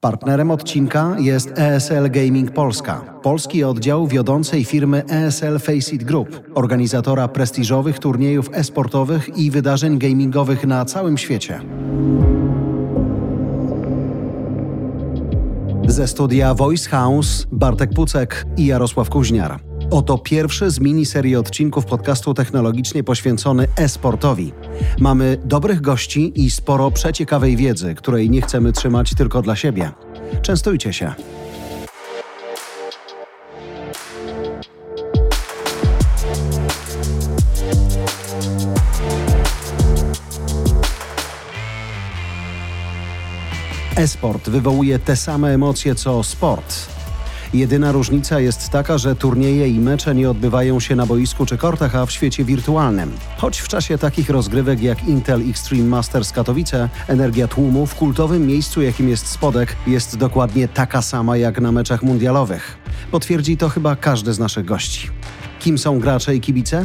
Partnerem odcinka jest ESL Gaming Polska, polski oddział wiodącej firmy ESL Faceit Group, organizatora prestiżowych turniejów e-sportowych i wydarzeń gamingowych na całym świecie. Ze studia Voice House Bartek Pucek i Jarosław Kuźniar. Oto pierwszy z miniserii odcinków podcastu technologicznie poświęcony e-sportowi. Mamy dobrych gości i sporo przeciekawej wiedzy, której nie chcemy trzymać tylko dla siebie. Częstujcie się. E-sport wywołuje te same emocje co sport. Jedyna różnica jest taka, że turnieje i mecze nie odbywają się na boisku czy kortach, a w świecie wirtualnym. Choć w czasie takich rozgrywek jak Intel Extreme Masters Katowice, energia tłumu w kultowym miejscu, jakim jest Spodek, jest dokładnie taka sama jak na meczach mundialowych. Potwierdzi to chyba każdy z naszych gości. Kim są gracze i kibice?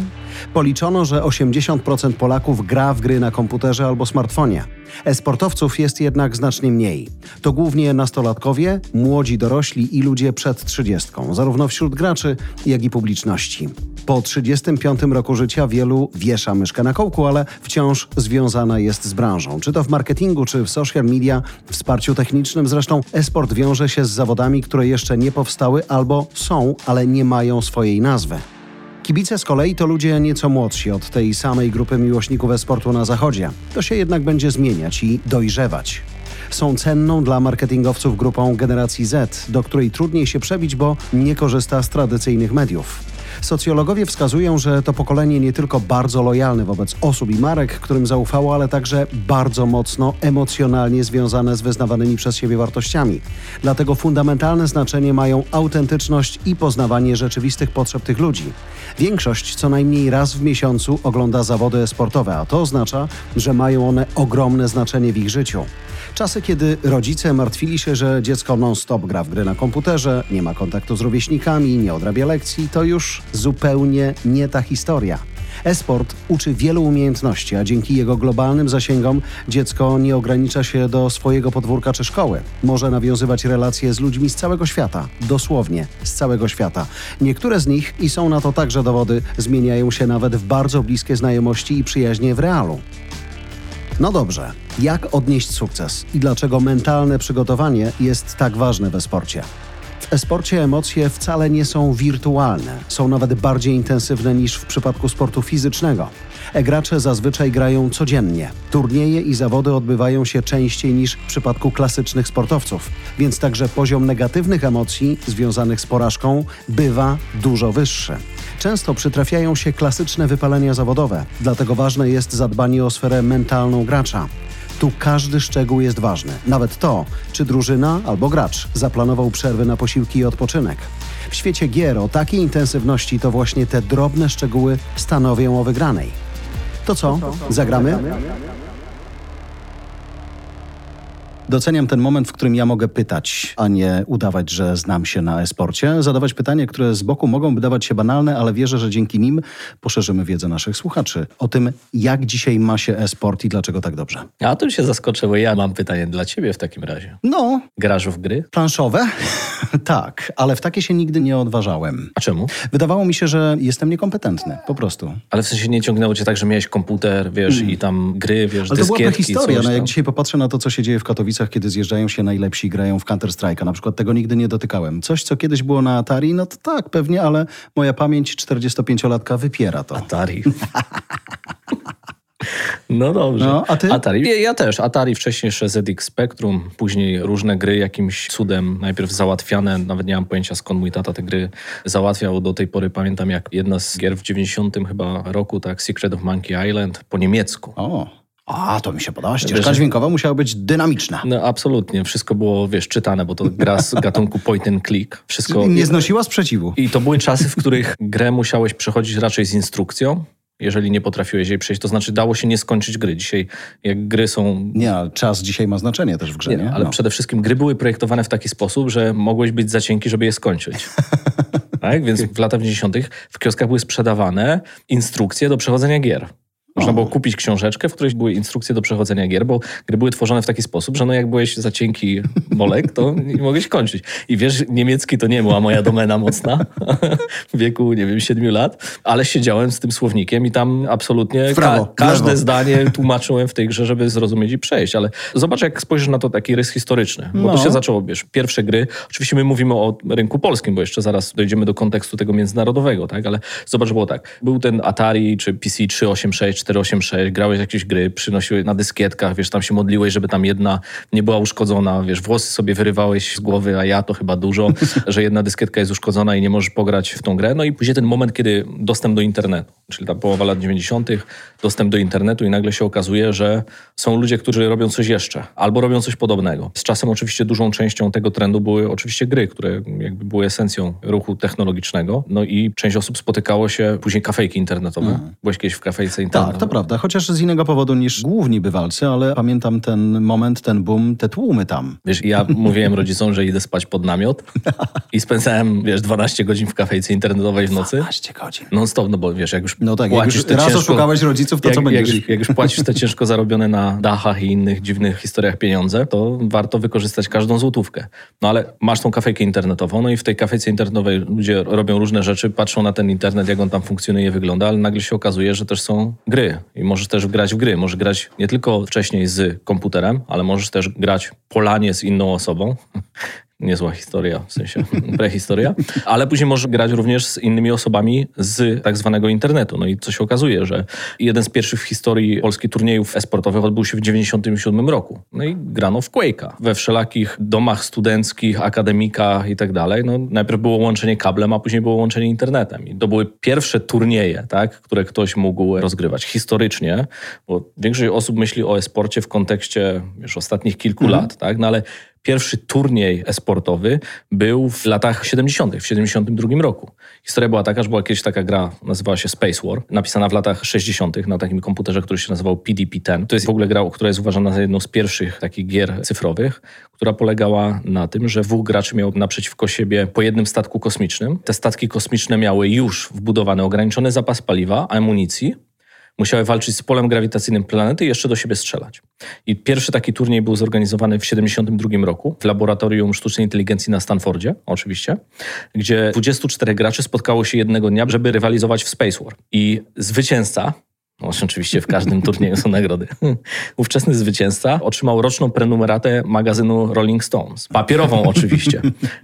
Policzono, że 80% Polaków gra w gry na komputerze albo smartfonie. E-sportowców jest jednak znacznie mniej. To głównie nastolatkowie, młodzi dorośli i ludzie przed 30, zarówno wśród graczy, jak i publiczności. Po 35 roku życia wielu wiesza myszkę na kołku, ale wciąż związana jest z branżą. Czy to w marketingu, czy w social media, wsparciu technicznym. Zresztą e-sport wiąże się z zawodami, które jeszcze nie powstały albo są, ale nie mają swojej nazwy. Kibice z kolei to ludzie nieco młodsi od tej samej grupy miłośników e-sportu na zachodzie. To się jednak będzie zmieniać i dojrzewać. Są cenną dla marketingowców grupą generacji Z, do której trudniej się przebić, bo nie korzysta z tradycyjnych mediów. Socjologowie wskazują, że to pokolenie nie tylko bardzo lojalne wobec osób i marek, którym zaufało, ale także bardzo mocno emocjonalnie związane z wyznawanymi przez siebie wartościami. Dlatego fundamentalne znaczenie mają autentyczność i poznawanie rzeczywistych potrzeb tych ludzi. Większość co najmniej raz w miesiącu ogląda zawody sportowe, a to oznacza, że mają one ogromne znaczenie w ich życiu. Czasy, kiedy rodzice martwili się, że dziecko non-stop gra w gry na komputerze, nie ma kontaktu z rówieśnikami, nie odrabia lekcji, to już zupełnie nie ta historia. E-sport uczy wielu umiejętności, a dzięki jego globalnym zasięgom dziecko nie ogranicza się do swojego podwórka czy szkoły. Może nawiązywać relacje z ludźmi z całego świata, dosłownie z całego świata. Niektóre z nich, i są na to także dowody, zmieniają się nawet w bardzo bliskie znajomości i przyjaźnie w realu. No dobrze, jak odnieść sukces i dlaczego mentalne przygotowanie jest tak ważne we sporcie? W esporcie emocje wcale nie są wirtualne, są nawet bardziej intensywne niż w przypadku sportu fizycznego. E-gracze zazwyczaj grają codziennie. Turnieje i zawody odbywają się częściej niż w przypadku klasycznych sportowców, więc także poziom negatywnych emocji związanych z porażką bywa dużo wyższy. Często przytrafiają się klasyczne wypalenia zawodowe, dlatego ważne jest zadbanie o sferę mentalną gracza. Tu każdy szczegół jest ważny, nawet to, czy drużyna albo gracz zaplanował przerwy na posiłki i odpoczynek. W świecie gier o takiej intensywności to właśnie te drobne szczegóły stanowią o wygranej. To co? Zagramy? Doceniam ten moment, w którym ja mogę pytać, a nie udawać, że znam się na e-sporcie. Zadawać pytania, które z boku mogą wydawać się banalne, ale wierzę, że dzięki nim poszerzymy wiedzę naszych słuchaczy o tym, jak dzisiaj ma się e-sport i dlaczego tak dobrze. A tu się zaskoczę, bo ja mam pytanie dla ciebie w takim razie. No. Grasz w gry? Planszowe? tak, ale w takie się nigdy nie odważałem. A czemu? Wydawało mi się, że jestem niekompetentny, po prostu. Ale w sensie nie ciągnęło cię tak, że miałeś komputer, wiesz, mm. i tam gry, wiesz, Ale to była historia. No, jak dzisiaj popatrzę na to, co się dzieje w Katowicach, kiedy zjeżdżają się najlepsi i grają w Counter-Strike'a. Na przykład tego nigdy nie dotykałem. Coś, co kiedyś było na Atari, no to tak, pewnie, ale moja pamięć 45-latka wypiera to. Atari. No dobrze. No, a ty? Atari. Ja, ja, też. Atari, wcześniej jeszcze ZX Spectrum, później różne gry jakimś cudem, najpierw załatwiane, nawet nie mam pojęcia skąd mój tata te gry załatwiał. Do tej pory pamiętam jak jedna z gier w 90 chyba roku, tak, Secret of Monkey Island po niemiecku. O. A, to mi się podoba. Ścieżka wiesz, dźwiękowa musiała być dynamiczna. No absolutnie. Wszystko było, wiesz, czytane, bo to gra z gatunku point and click. Wszystko... Nie znosiła sprzeciwu. I to były czasy, w których grę musiałeś przechodzić raczej z instrukcją, jeżeli nie potrafiłeś jej przejść. To znaczy dało się nie skończyć gry. Dzisiaj jak gry są... Nie, czas dzisiaj ma znaczenie też w grze, nie? nie? Ale no. przede wszystkim gry były projektowane w taki sposób, że mogłeś być za cienki, żeby je skończyć. tak? Więc w latach 90. w kioskach były sprzedawane instrukcje do przechodzenia gier. Można było kupić książeczkę, w której były instrukcje do przechodzenia gier, bo gry były tworzone w taki sposób, że no jak byłeś za cienki molek, to nie mogłeś kończyć. I wiesz, niemiecki to nie była moja domena mocna w wieku, nie wiem, siedmiu lat, ale siedziałem z tym słownikiem i tam absolutnie prawo, ka każde zdanie tłumaczyłem w tej grze, żeby zrozumieć i przejść. Ale zobacz, jak spojrzysz na to taki rys historyczny. Bo No. to się zaczęło, wiesz, pierwsze gry. Oczywiście my mówimy o rynku polskim, bo jeszcze zaraz dojdziemy do kontekstu tego międzynarodowego, tak? Ale zobacz, było tak. Był ten Atari czy PC 386, 486, grałeś jakieś gry, przynosiłeś na dyskietkach, wiesz, tam się modliłeś, żeby tam jedna nie była uszkodzona, wiesz, włosy sobie wyrywałeś z głowy, a ja to chyba dużo, że jedna dyskietka jest uszkodzona i nie możesz pograć w tą grę. No i później ten moment, kiedy dostęp do internetu, czyli ta połowa lat 90., dostęp do internetu i nagle się okazuje, że są ludzie, którzy robią coś jeszcze albo robią coś podobnego. Z czasem oczywiście dużą częścią tego trendu były oczywiście gry, które jakby były esencją ruchu technologicznego. No i część osób spotykało się, później kafejki internetowe. Byłeś kiedyś w kafejce internetowej? Tak, to prawda. Chociaż z innego powodu niż główni bywalcy, ale pamiętam ten moment, ten boom, te tłumy tam. Wiesz, ja mówiłem rodzicom, że idę spać pod namiot i spędzałem, wiesz, 12 godzin w kafejce internetowej w nocy. 12 godzin. Non stop, no bo wiesz, jak już No tak, jak płacisz już te raz ciężko, oszukałeś rodziców, to jak, co jak, będziesz? już- jak już płacisz te ciężko zarobione na dachach i innych dziwnych historiach pieniądze, to warto wykorzystać każdą złotówkę. No ale masz tą kafejkę internetową, no i w tej kafejce internetowej ludzie robią różne rzeczy, patrzą na ten internet, jak on tam funkcjonuje, wygląda, ale nagle się okazuje, że też są gry i możesz też grać w gry. Możesz grać nie tylko wcześniej z komputerem, ale możesz też grać polanie z inną osobą. Niezła historia, w sensie prehistoria, ale później możesz grać również z innymi osobami z tak zwanego internetu. No i co się okazuje, że jeden z pierwszych w historii polskich turniejów esportowych odbył się w 97 roku. No i grano w Quake'a. We wszelakich domach studenckich, akademikach i tak dalej. No najpierw było łączenie kablem, a później było łączenie internetem. I to były pierwsze turnieje, tak, które ktoś mógł rozgrywać historycznie, bo większość osób myśli o esporcie w kontekście już ostatnich kilku lat, tak, no ale Pierwszy turniej esportowy był w latach 70., w 72 roku. Historia była taka, że była kiedyś taka gra, nazywała się Space War, napisana w latach 60. na takim komputerze, który się nazywał PDP-10. To jest w ogóle gra, która jest uważana za jedną z pierwszych takich gier cyfrowych, która polegała na tym, że dwóch graczy miało naprzeciwko siebie po jednym statku kosmicznym. Te statki kosmiczne miały już wbudowany ograniczony zapas paliwa, amunicji, musiały walczyć z polem grawitacyjnym planety i jeszcze do siebie strzelać. I pierwszy taki turniej był zorganizowany w 1972 roku w Laboratorium Sztucznej Inteligencji na Stanfordzie, oczywiście, gdzie 24 graczy spotkało się jednego dnia, żeby rywalizować w Space War. I zwycięzca, oczywiście w każdym turnieju są nagrody. Ówczesny zwycięzca otrzymał roczną prenumeratę magazynu Rolling Stones. Papierową oczywiście.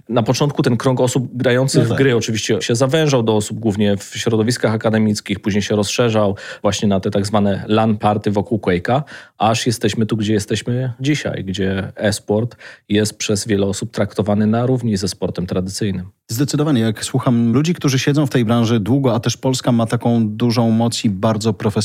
Na początku ten krąg osób grających No tak. w gry oczywiście się zawężał do osób głównie w środowiskach akademickich, później się rozszerzał właśnie na te tak zwane LAN party wokół Quake'a, aż jesteśmy tu, gdzie jesteśmy dzisiaj, gdzie e-sport jest przez wiele osób traktowany na równi ze sportem tradycyjnym. Zdecydowanie, jak słucham ludzi, którzy siedzą w tej branży długo, a też Polska ma taką dużą moc i bardzo profesjonalną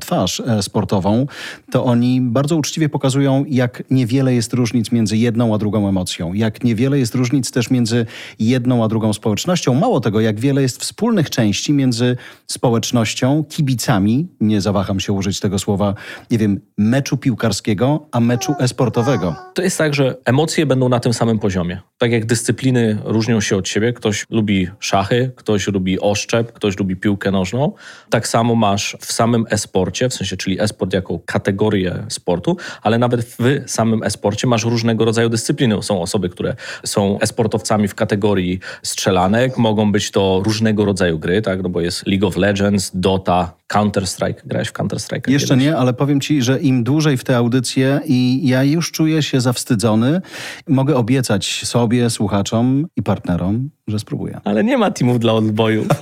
twarz e, sportową, to oni bardzo uczciwie pokazują, jak niewiele jest różnic między jedną a drugą emocją, jak niewiele jest różnic też między jedną a drugą społecznością. Mało tego, jak wiele jest wspólnych części między społecznością, kibicami, nie zawaham się użyć tego słowa, nie wiem, meczu piłkarskiego, a meczu e-sportowego. To jest tak, że emocje będą na tym samym poziomie. Tak jak dyscypliny różnią się od siebie, ktoś lubi szachy, ktoś lubi oszczep, ktoś lubi piłkę nożną. Tak samo masz w samym e-sporcie, w sensie, czyli e-sport jako kategorię sportu, ale nawet w samym e-sporcie masz różnego rodzaju dyscypliny. Są osoby, które są e-sportowcami w kategorii strzelanek, mogą być to różnego rodzaju gry, tak, no bo jest League of Legends, Dota, Counter-Strike. Grałeś w Counter-Strike? Jeszcze nie, ale powiem ci, że im dłużej w tę audycję i ja już czuję się zawstydzony, mogę obiecać sobie, słuchaczom i partnerom, że spróbuję. Ale nie ma teamów dla odbojów.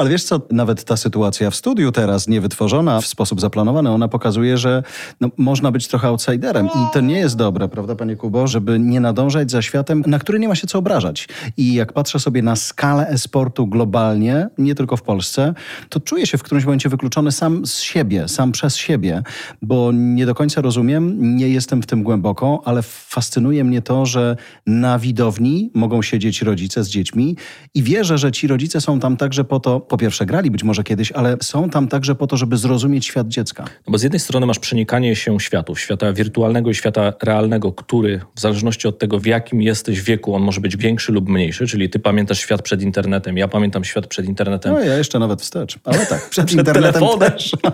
Ale wiesz co, nawet ta sytuacja w studiu teraz, niewytworzona w sposób zaplanowany, ona pokazuje, że no, można być trochę outsiderem i to nie jest dobre, prawda panie Kubo, żeby nie nadążać za światem, na który nie ma się co obrażać. I jak patrzę sobie na skalę e-sportu globalnie, nie tylko w Polsce, to czuję się w którymś momencie wykluczony sam z siebie, sam przez siebie, bo nie do końca rozumiem, nie jestem w tym głęboko, ale fascynuje mnie to, że na widowni mogą siedzieć rodzice z dziećmi i wierzę, że ci rodzice są tam także po to, po pierwsze grali być może kiedyś, ale są tam także po to, żeby zrozumieć świat dziecka. No bo z jednej strony masz przenikanie się światów, świata wirtualnego i świata realnego, który w zależności od tego, w jakim jesteś wieku, on może być większy lub mniejszy, czyli ty pamiętasz świat przed internetem, ja pamiętam świat przed internetem. No ja jeszcze nawet wstecz, ale tak, przed, przed internetem też.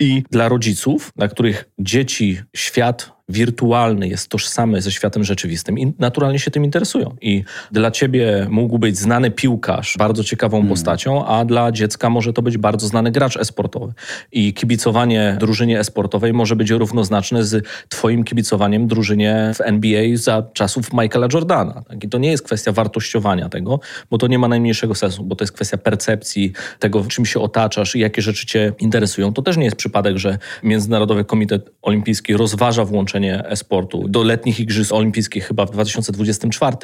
I dla rodziców, dla których dzieci, świat wirtualny jest tożsamy ze światem rzeczywistym i naturalnie się tym interesują. I dla ciebie mógł być znany piłkarz bardzo ciekawą hmm. postacią, a dla dziecka może to być bardzo znany gracz esportowy. I kibicowanie drużynie esportowej może być równoznaczne z twoim kibicowaniem drużynie w NBA za czasów Michaela Jordana. Tak? I to nie jest kwestia wartościowania tego, bo to nie ma najmniejszego sensu, bo to jest kwestia percepcji tego, czym się otaczasz i jakie rzeczy cię interesują. To też nie jest przypadek, że Międzynarodowy Komitet Olimpijski rozważa włączenie e-sportu do letnich Igrzysk Olimpijskich chyba w 2024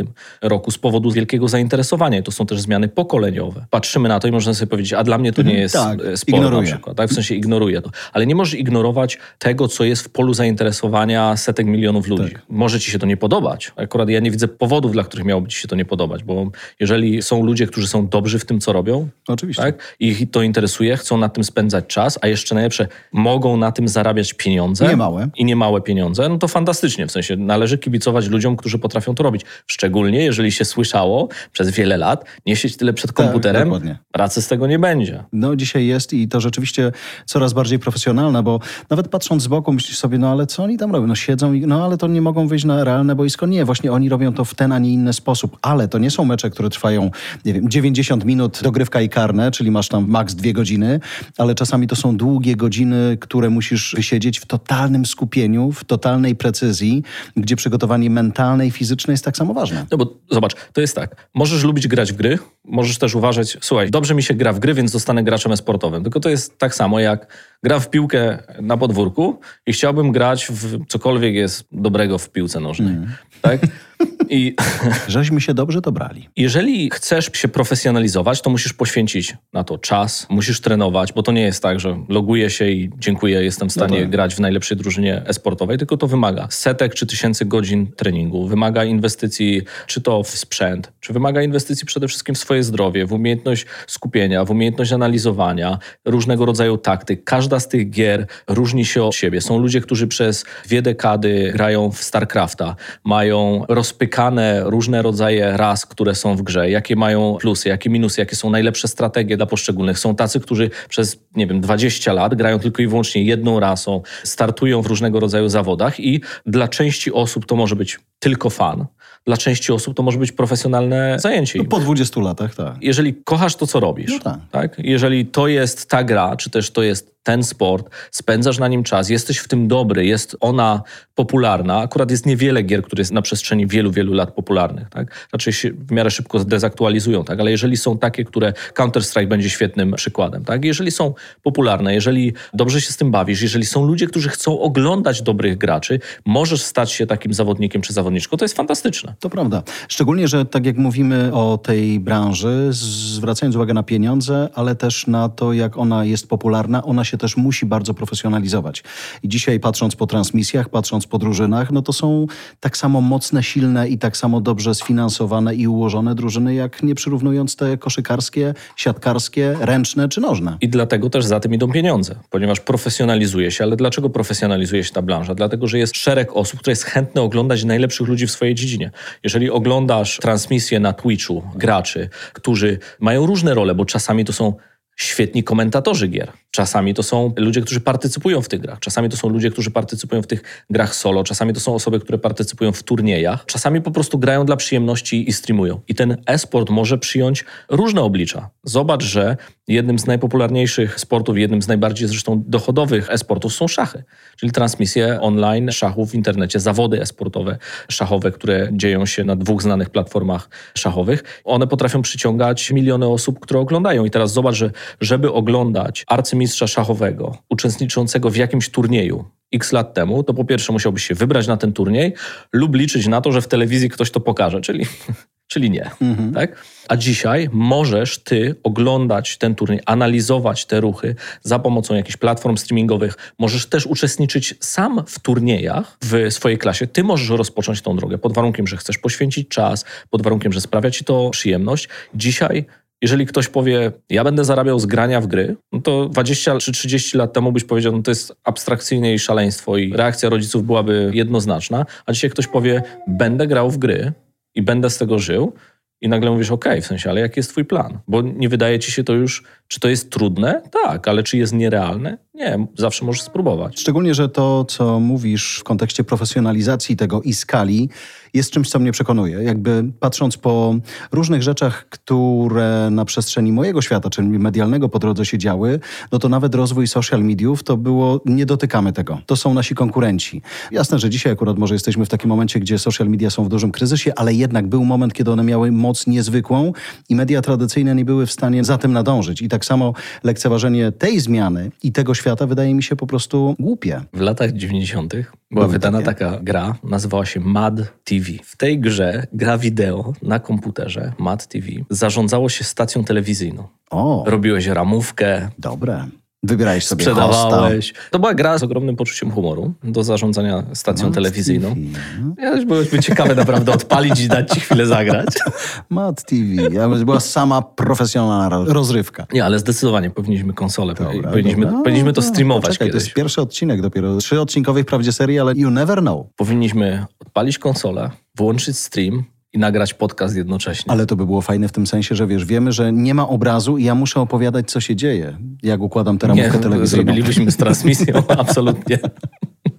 roku z powodu wielkiego zainteresowania. To są też zmiany pokoleniowe. Patrzymy na to i można sobie powiedzieć, a dla mnie to nie mhm. jest tak, e, sport ignoruję. na przykład. Tak? W sensie ignoruję to. Ale nie możesz ignorować tego, co jest w polu zainteresowania setek milionów ludzi. Tak. Może ci się to nie podobać. Akurat ja nie widzę powodów, dla których miałoby ci się to nie podobać, bo jeżeli są ludzie, którzy są dobrzy w tym, co robią, Oczywiście. Tak? ich to interesuje, chcą na tym spędzać czas, a jeszcze najlepsze, mogą na tym zarabiać pieniądze. Nie małe. I nie małe pieniądze, no to fantastycznie. W sensie należy kibicować ludziom, którzy potrafią to robić. Szczególnie jeżeli się słyszało przez wiele lat, nie siedź tyle przed tak, komputerem, tak, pracy z tego nie będzie. No dzisiaj jest i to rzeczywiście coraz bardziej profesjonalne, bo nawet patrząc z boku myślisz sobie, no ale co oni tam robią? No siedzą i no ale to nie mogą wyjść na realne boisko. Nie, właśnie oni robią to w ten, a nie inny sposób. Ale to nie są mecze, które trwają, nie wiem, 90 minut dogrywka i karne, czyli masz tam maks dwie godziny, ale czasami to są długie godziny, które musisz wysiedzieć w totalnym skupieniu, w totalnym precyzji, gdzie przygotowanie mentalne i fizyczne jest tak samo ważne. No bo zobacz, to jest tak. Możesz lubić grać w gry, możesz też uważać, słuchaj, dobrze mi się gra w gry, więc zostanę graczem sportowym. Tylko to jest tak samo jak gra w piłkę na podwórku i chciałbym grać w cokolwiek jest dobrego w piłce nożnej. Mm. Tak? I żeśmy się dobrze dobrali. Jeżeli chcesz się profesjonalizować, to musisz poświęcić na to czas, musisz trenować, bo to nie jest tak, że loguję się i dziękuję, jestem w no stanie no grać w najlepszej drużynie esportowej, tylko to wymaga setek czy tysięcy godzin treningu, wymaga inwestycji czy to w sprzęt, czy wymaga inwestycji przede wszystkim w swoje zdrowie, w umiejętność skupienia, w umiejętność analizowania, różnego rodzaju taktyk. Każda z tych gier różni się od siebie. Są ludzie, którzy przez dwie dekady grają w StarCrafta, mają rozpykane różne rodzaje ras, które są w grze, jakie mają plusy, jakie minusy, jakie są najlepsze strategie dla poszczególnych. Są tacy, którzy przez, nie wiem, 20 lat grają tylko i wyłącznie jedną rasą, startują w różnego rodzaju zawodach i dla części osób to może być tylko fan. Dla części osób to może być profesjonalne zajęcie. No po 20 latach, tak. Jeżeli kochasz to, co robisz, no tak. tak. Jeżeli to jest ta gra, czy też to jest ten sport, spędzasz na nim czas, jesteś w tym dobry, jest ona popularna. Akurat jest niewiele gier, które jest na przestrzeni wielu, wielu lat popularnych. Tak? Raczej się w miarę szybko dezaktualizują, tak? ale jeżeli są takie, które Counter-Strike będzie świetnym przykładem. Tak? Jeżeli są popularne, jeżeli dobrze się z tym bawisz, jeżeli są ludzie, którzy chcą oglądać dobrych graczy, możesz stać się takim zawodnikiem czy zawodniczką. To jest fantastyczne. To prawda. Szczególnie, że tak jak mówimy o tej branży, zwracając uwagę na pieniądze, ale też na to, jak ona jest popularna, ona się też musi bardzo profesjonalizować. I dzisiaj patrząc po transmisjach, patrząc po drużynach, no to są tak samo mocne, silne i tak samo dobrze sfinansowane i ułożone drużyny, jak nie przyrównując te koszykarskie, siatkarskie, ręczne czy nożne. I dlatego też za tym idą pieniądze, ponieważ profesjonalizuje się. Ale dlaczego profesjonalizuje się ta branża? Dlatego, że jest szereg osób, które jest chętne oglądać najlepszych ludzi w swojej dziedzinie. Jeżeli oglądasz transmisję na Twitchu graczy, którzy mają różne role, bo czasami to są świetni komentatorzy gier. Czasami to są ludzie, którzy partycypują w tych grach. Czasami to są ludzie, którzy partycypują w tych grach solo. Czasami to są osoby, które partycypują w turniejach. Czasami po prostu grają dla przyjemności i streamują. I ten e-sport może przyjąć różne oblicza. Zobacz, że jednym z najpopularniejszych sportów, jednym z najbardziej zresztą dochodowych e-sportów są szachy. Czyli transmisje online szachów w internecie, zawody e-sportowe szachowe, które dzieją się na dwóch znanych platformach szachowych. One potrafią przyciągać miliony osób, które oglądają. I teraz zobacz, że żeby oglądać arcymistrza szachowego uczestniczącego w jakimś turnieju x lat temu, to po pierwsze musiałbyś się wybrać na ten turniej lub liczyć na to, że w telewizji ktoś to pokaże, czyli, czyli nie. Mhm. Tak? A dzisiaj możesz ty oglądać ten turniej, analizować te ruchy za pomocą jakichś platform streamingowych. Możesz też uczestniczyć sam w turniejach w swojej klasie. Ty możesz rozpocząć tą drogę pod warunkiem, że chcesz poświęcić czas, pod warunkiem, że sprawia ci to przyjemność. Dzisiaj Jeżeli ktoś powie, ja będę zarabiał z grania w gry, no to 20 czy 30 lat temu byś powiedział, no to jest abstrakcyjne i szaleństwo i reakcja rodziców byłaby jednoznaczna, a dzisiaj ktoś powie, będę grał w gry i będę z tego żył, i nagle mówisz, OK, w sensie, ale jaki jest twój plan? Bo nie wydaje ci się to już, czy to jest trudne? Tak, ale czy jest nierealne? Nie, zawsze możesz spróbować. Szczególnie, że to, co mówisz w kontekście profesjonalizacji tego i skali, jest czymś, co mnie przekonuje. Jakby patrząc po różnych rzeczach, które na przestrzeni mojego świata, czyli medialnego po drodze się działy, no to nawet rozwój social mediów to było, nie dotykamy tego. To są nasi konkurenci. Jasne, że dzisiaj akurat może jesteśmy w takim momencie, gdzie social media są w dużym kryzysie, ale jednak był moment, kiedy one miały moc niezwykłą i media tradycyjne nie były w stanie za tym nadążyć. I tak samo lekceważenie tej zmiany i tego świata wydaje mi się po prostu głupie. W latach 90. była Były wydana takie? taka gra, nazywała się Mad TV. W tej grze gra wideo na komputerze, Mad TV, zarządzało się stacją telewizyjną. O, Robiłeś ramówkę, dobre. Wybierałeś sobie hosta. sprzedawałeś. To była gra z ogromnym poczuciem humoru do zarządzania stacją Mad telewizyjną. TV, no. Ja już byłyby ciekawe naprawdę odpalić i dać ci chwilę zagrać. Mad TV. Ja była sama profesjonalna ro- rozrywka. Nie, ale zdecydowanie powinniśmy konsolę, Dobra, powinniśmy, dobra. powinniśmy to No, streamować Poczekaj, to kiedyś. jest pierwszy odcinek dopiero. Trzy odcinkowej wprawdzie serii, ale you never know. Powinniśmy odpalić konsolę, włączyć stream i nagrać podcast jednocześnie. Ale to by było fajne w tym sensie, że wiesz, wiemy, że nie ma obrazu i ja muszę opowiadać, co się dzieje, jak układam tę Nie, ramówkę telewizyjną. zrobilibyśmy z transmisją, absolutnie.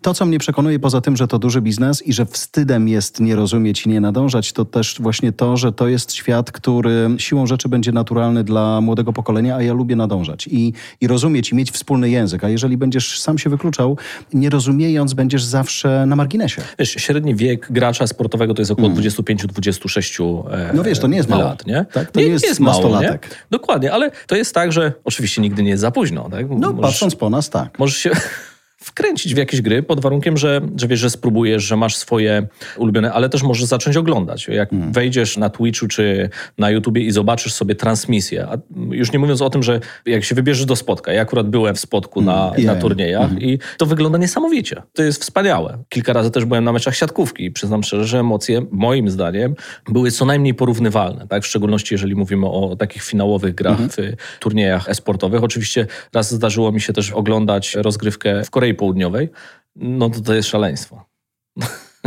To, co mnie przekonuje poza tym, że to duży biznes i że wstydem jest nie rozumieć i nie nadążać, to też właśnie to, że to jest świat, który siłą rzeczy będzie naturalny dla młodego pokolenia, a ja lubię nadążać i, i rozumieć i mieć wspólny język. A jeżeli będziesz sam się wykluczał, nie rozumiejąc, będziesz zawsze na marginesie. Wiesz, średni wiek gracza sportowego to jest około 25-26 e. No wiesz, to nie jest mało. lat, nie? Tak, to nie jest mało, nie? Dokładnie, ale to jest tak, że oczywiście nigdy nie jest za późno. Tak? No, patrząc po nas, tak. Możesz się wkręcić w jakieś gry pod warunkiem, że, że wiesz, że spróbujesz, że masz swoje ulubione, ale też możesz zacząć oglądać. Jak Hmm. wejdziesz na Twitchu czy na YouTubie i zobaczysz sobie transmisję, a już nie mówiąc o tym, że jak się wybierzesz do spotka, ja akurat byłem w spotku na, Mm, na wiem. turniejach i to wygląda niesamowicie. To jest wspaniałe. Kilka razy też byłem na meczach siatkówki i przyznam szczerze, że emocje moim zdaniem były co najmniej porównywalne, tak? w szczególności jeżeli mówimy o takich finałowych grach Mhm. w turniejach esportowych. Oczywiście raz zdarzyło mi się też oglądać rozgrywkę w Korei Południowej, no to to jest szaleństwo.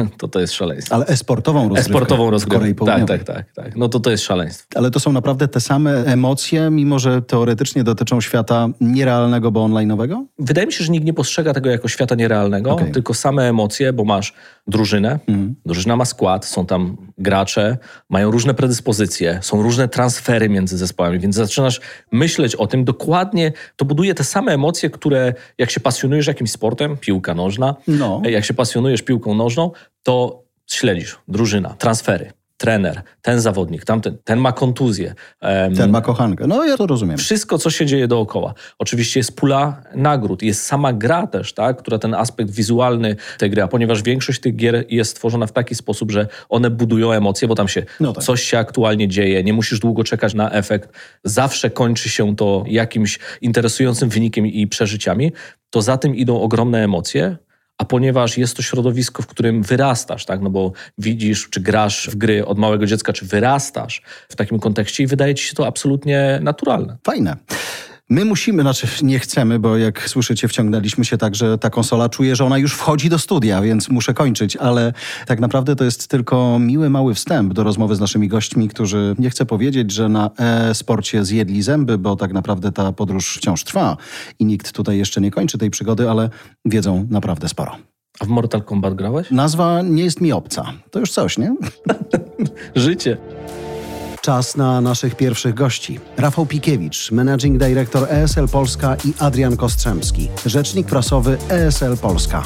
to to jest szaleństwo. Ale esportową rozgrywkę. Esportową rozgrywkę. Korei Tak, Południowej. tak, tak, tak. No to to jest szaleństwo. Ale to są naprawdę te same emocje, mimo że teoretycznie dotyczą świata nierealnego, bo online'owego? Wydaje mi się, że nikt nie postrzega tego jako świata nierealnego, Okej. tylko same emocje, bo masz drużynę, drużyna ma skład, są tam gracze, mają różne predyspozycje, są różne transfery między zespołami, więc zaczynasz myśleć o tym dokładnie, to buduje te same emocje, które jak się pasjonujesz jakimś sportem, piłka nożna, No. jak się pasjonujesz piłką nożną, to śledzisz drużyna, transfery, trener, ten zawodnik, tamten, ten ma kontuzję. em, Ten ma kochankę. No ja to rozumiem. wszystko, co się dzieje dookoła. Oczywiście jest pula nagród, jest sama gra też, tak, która ten aspekt wizualny tej gry, a ponieważ większość tych gier jest stworzona w taki sposób, że one budują emocje, bo tam się No tak. coś się aktualnie dzieje, nie musisz długo czekać na efekt, zawsze kończy się to jakimś interesującym wynikiem i przeżyciami, to za tym idą ogromne emocje, a ponieważ jest to środowisko, w którym wyrastasz, tak? no bo widzisz, czy grasz w gry od małego dziecka, czy wyrastasz w takim kontekście i wydaje ci się to absolutnie naturalne. Fajne. My musimy, znaczy nie chcemy, bo jak słyszycie, wciągnęliśmy się tak, że ta konsola czuje, że ona już wchodzi do studia, więc muszę kończyć, ale tak naprawdę to jest tylko miły, mały wstęp do rozmowy z naszymi gośćmi, którzy nie chcę powiedzieć, że na e-sporcie zjedli zęby, bo tak naprawdę ta podróż wciąż trwa i nikt tutaj jeszcze nie kończy tej przygody, ale wiedzą naprawdę sporo. A w Mortal Kombat grałeś? Nazwa nie jest mi obca. To już coś, nie? Życie. Czas na naszych pierwszych gości. Rafał Pikiewicz, Managing Director ESL Polska i Adrian Kostrzemski, rzecznik prasowy ESL Polska.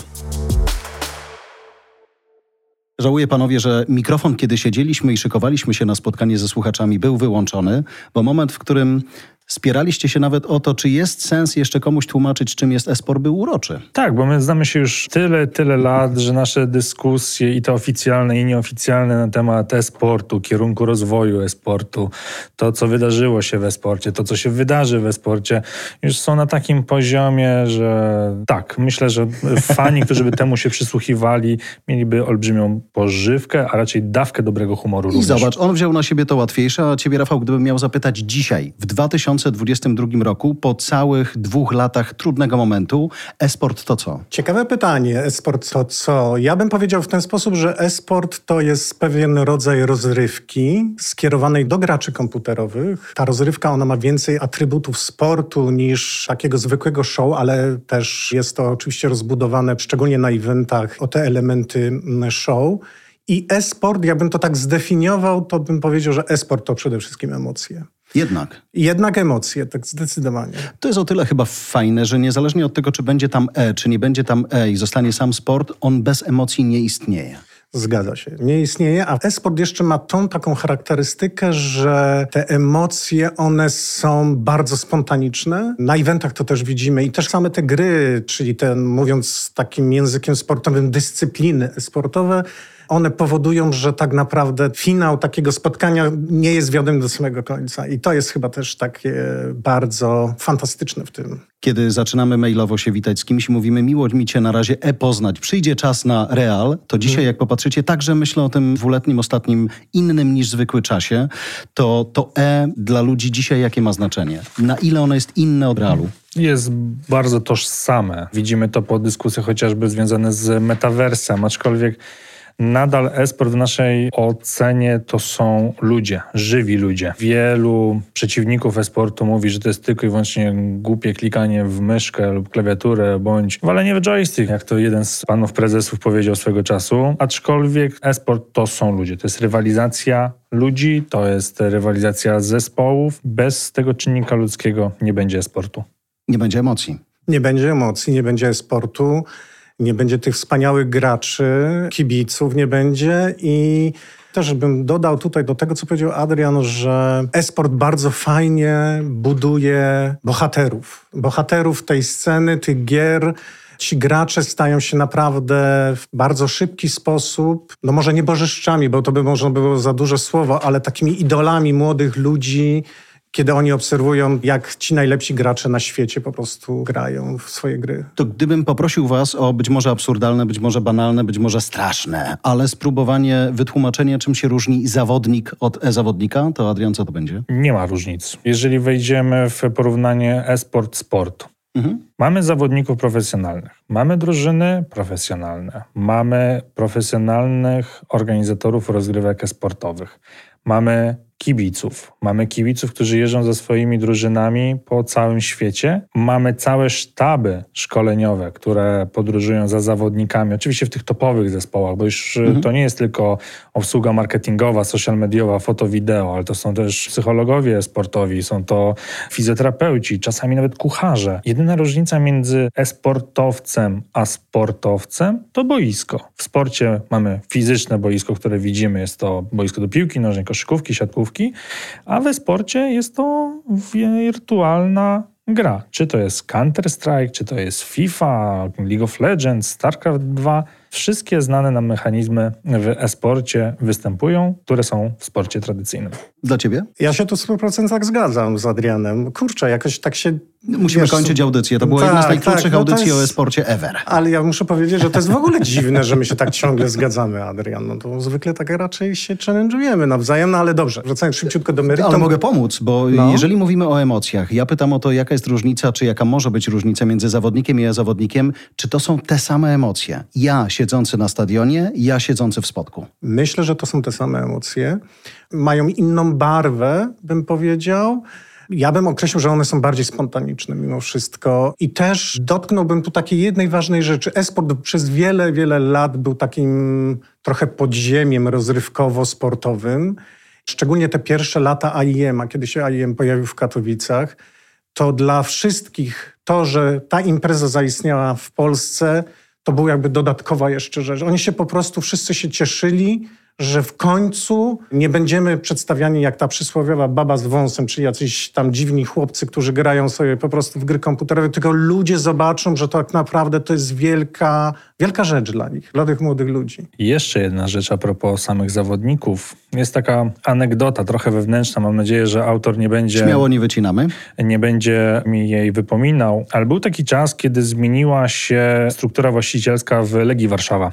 Żałuję panowie, że mikrofon, kiedy siedzieliśmy i szykowaliśmy się na spotkanie ze słuchaczami, był wyłączony, bo moment, w którym Spieraliście się nawet o to, czy jest sens jeszcze komuś tłumaczyć, czym jest esport, był uroczy. Tak, bo my znamy się już tyle, tyle lat, że nasze dyskusje i te oficjalne i nieoficjalne na temat e-sportu, kierunku rozwoju e-sportu, to co wydarzyło się w e-sporcie, to co się wydarzy w e-sporcie, już są na takim poziomie, że tak, myślę, że fani, którzy by temu się przysłuchiwali, mieliby olbrzymią pożywkę, a raczej dawkę dobrego humoru. I również. zobacz, on wziął na siebie to łatwiejsze, a ciebie, Rafał, gdybym miał zapytać dzisiaj, w 2022 roku, po całych dwóch latach trudnego momentu, e-sport to co? Ciekawe pytanie. E-sport to co? Ja bym powiedział w ten sposób, że e-sport to jest pewien rodzaj rozrywki skierowanej do graczy komputerowych. Ta rozrywka, ona ma więcej atrybutów sportu niż takiego zwykłego show, ale też jest to oczywiście rozbudowane, szczególnie na eventach, o te elementy mm, show. I e-sport, jakbym to tak zdefiniował, to bym powiedział, że e-sport to przede wszystkim emocje. Jednak. Jednak emocje, tak zdecydowanie. To jest o tyle chyba fajne, że niezależnie od tego, czy będzie tam E, czy nie będzie tam E i zostanie sam sport, on bez emocji nie istnieje. Zgadza się. Nie istnieje, a e-sport jeszcze ma tą taką charakterystykę, że te emocje, one są bardzo spontaniczne. Na eventach to też widzimy i też same te gry, czyli ten, mówiąc takim językiem sportowym, dyscypliny sportowe, one powodują, że tak naprawdę finał takiego spotkania nie jest wiodem do samego końca. I to jest chyba też takie bardzo fantastyczne w tym. Kiedy zaczynamy mailowo się witać z kimś i mówimy miło mi cię na razie e poznać, przyjdzie czas na real, to dzisiaj jak popatrzycie, także myślę o tym dwuletnim, ostatnim, innym niż zwykły czasie, to to e dla ludzi dzisiaj jakie ma znaczenie? Na ile ono jest inne od realu? jest bardzo tożsame. Widzimy to po dyskusjach chociażby związane z metaversem, aczkolwiek nadal esport w naszej ocenie to są ludzie, żywi ludzie. Wielu przeciwników esportu mówi, że to jest tylko i wyłącznie głupie klikanie w myszkę lub klawiaturę, bądź walenie w joystick, jak to jeden z panów prezesów powiedział swego czasu. Aczkolwiek esport to są ludzie, to jest rywalizacja ludzi, to jest rywalizacja zespołów. Bez tego czynnika ludzkiego nie będzie esportu. Nie będzie emocji. Nie będzie emocji, nie będzie sportu, nie będzie tych wspaniałych graczy, kibiców nie będzie i też bym dodał tutaj do tego, co powiedział Adrian, że esport bardzo fajnie buduje bohaterów. Bohaterów tej sceny, tych gier. Ci gracze stają się naprawdę w bardzo szybki sposób, no może nie bożyszczami, bo to by można było za duże słowo, ale takimi idolami młodych ludzi, kiedy oni obserwują, jak ci najlepsi gracze na świecie po prostu grają w swoje gry. To gdybym poprosił was o być może absurdalne, być może banalne, być może straszne, ale spróbowanie wytłumaczenia, czym się różni zawodnik od e-zawodnika, to Adrian, co to będzie? Nie ma różnic. Jeżeli wejdziemy w porównanie e-sport-sport, Mhm. Mamy zawodników profesjonalnych, mamy drużyny profesjonalne, mamy profesjonalnych organizatorów rozgrywek sportowych, mamy kibiców. Mamy kibiców, którzy jeżdżą ze swoimi drużynami po całym świecie. Mamy całe sztaby szkoleniowe, które podróżują za zawodnikami, oczywiście w tych topowych zespołach, bo już mhm. to nie jest tylko obsługa marketingowa, social mediowa, foto, wideo, ale to są też psychologowie sportowi, są to fizjoterapeuci, czasami nawet kucharze. Jedyna różnica między e-sportowcem a sportowcem to boisko. W sporcie mamy fizyczne boisko, które widzimy, jest to boisko do piłki nożnej, koszykówki, siatkówki, a we sporcie jest to wirtualna gra. Czy to jest Counter-Strike, czy to jest FIFA, League of Legends, StarCraft 2. Wszystkie znane nam mechanizmy w e-sporcie występują, które są w sporcie tradycyjnym. Dla ciebie? Ja się tu w 100% zgadzam z Adrianem. Kurczę, jakoś tak się... Musimy wiesz, kończyć audycję. To była tak, jedna z najkrótszych tak, no audycji jest... o e-sporcie ever. Ale ja muszę powiedzieć, że to jest w ogóle dziwne, że my się tak ciągle zgadzamy, Adrian. No to zwykle tak raczej się challenge'ujemy nawzajem, no ale dobrze. Wracając szybciutko do meritum. Ale mogę pomóc, bo no. jeżeli mówimy o emocjach, ja pytam o to, jaka jest różnica, czy jaka może być różnica między zawodnikiem i zawodnikiem, czy to są te same emocje? Ja siedzący na stadionie, ja siedzący w spodku. Myślę, że to są te same emocje. Mają inną barwę, bym powiedział. Ja bym określił, że one są bardziej spontaniczne mimo wszystko. I też dotknąłbym tu takiej jednej ważnej rzeczy. Esport przez wiele, wiele lat był takim trochę podziemiem rozrywkowo-sportowym. Szczególnie te pierwsze lata AIM, a kiedy się AIM pojawił w Katowicach, to dla wszystkich to, że ta impreza zaistniała w Polsce, to była jakby dodatkowa jeszcze rzecz. Oni się po prostu wszyscy się cieszyli, że w końcu nie będziemy przedstawiani jak ta przysłowiowa baba z wąsem, czyli jacyś tam dziwni chłopcy, którzy grają sobie po prostu w gry komputerowe, tylko ludzie zobaczą, że tak naprawdę to jest wielka, wielka rzecz dla nich, dla tych młodych ludzi. I jeszcze jedna rzecz a propos samych zawodników. Jest taka anegdota, trochę wewnętrzna. Mam nadzieję, że autor nie będzie, Śmiało nie wycinamy. nie będzie mi jej wypominał, ale był taki czas, kiedy zmieniła się struktura właścicielska w Legii Warszawa.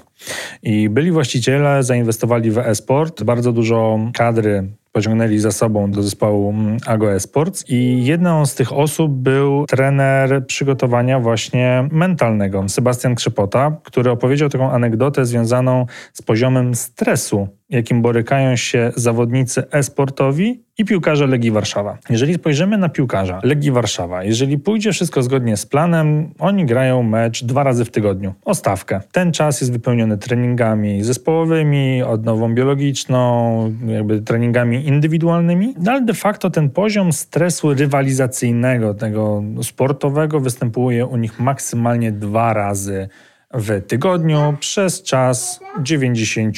I byli właściciele, zainwestowali w e-sport, bardzo dużo kadry pociągnęli za sobą do zespołu mm, Ago Esports. I jedną z tych osób był trener przygotowania właśnie mentalnego, Sebastian Krzepota, który opowiedział taką anegdotę związaną z poziomem stresu, jakim borykają się zawodnicy e-sportowi i piłkarze Legii Warszawa. Jeżeli spojrzymy na piłkarza Legii Warszawa, jeżeli pójdzie wszystko zgodnie z planem, oni grają mecz dwa razy w tygodniu, o stawkę. Ten czas jest wypełniony treningami zespołowymi, odnową biologiczną, jakby treningami indywidualnymi, no ale de facto ten poziom stresu rywalizacyjnego, tego sportowego występuje u nich maksymalnie dwa razy w tygodniu przez czas 90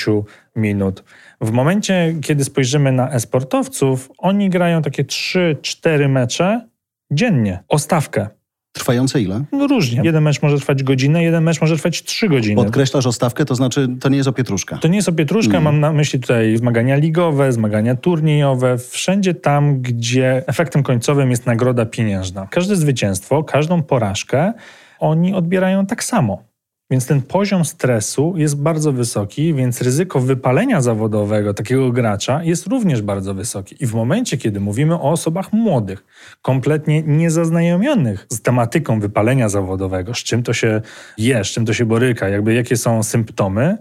minut. W momencie, kiedy spojrzymy na e-sportowców, oni grają takie 3-4 mecze dziennie, o stawkę. Trwające ile? No różnie. Jeden mecz może trwać godzinę, jeden mecz może trwać 3 godziny. Podkreślasz o stawkę, to znaczy to nie jest opietruszka. To nie jest opietruszka, mam na myśli tutaj zmagania ligowe, zmagania turniejowe, wszędzie tam, gdzie efektem końcowym jest nagroda pieniężna. Każde zwycięstwo, każdą porażkę oni odbierają tak samo. Więc ten poziom stresu jest bardzo wysoki, więc ryzyko wypalenia zawodowego takiego gracza jest również bardzo wysokie. I w momencie, kiedy mówimy o osobach młodych, kompletnie niezaznajomionych z tematyką wypalenia zawodowego, z czym to się je, z czym to się boryka, jakby jakie są symptomy,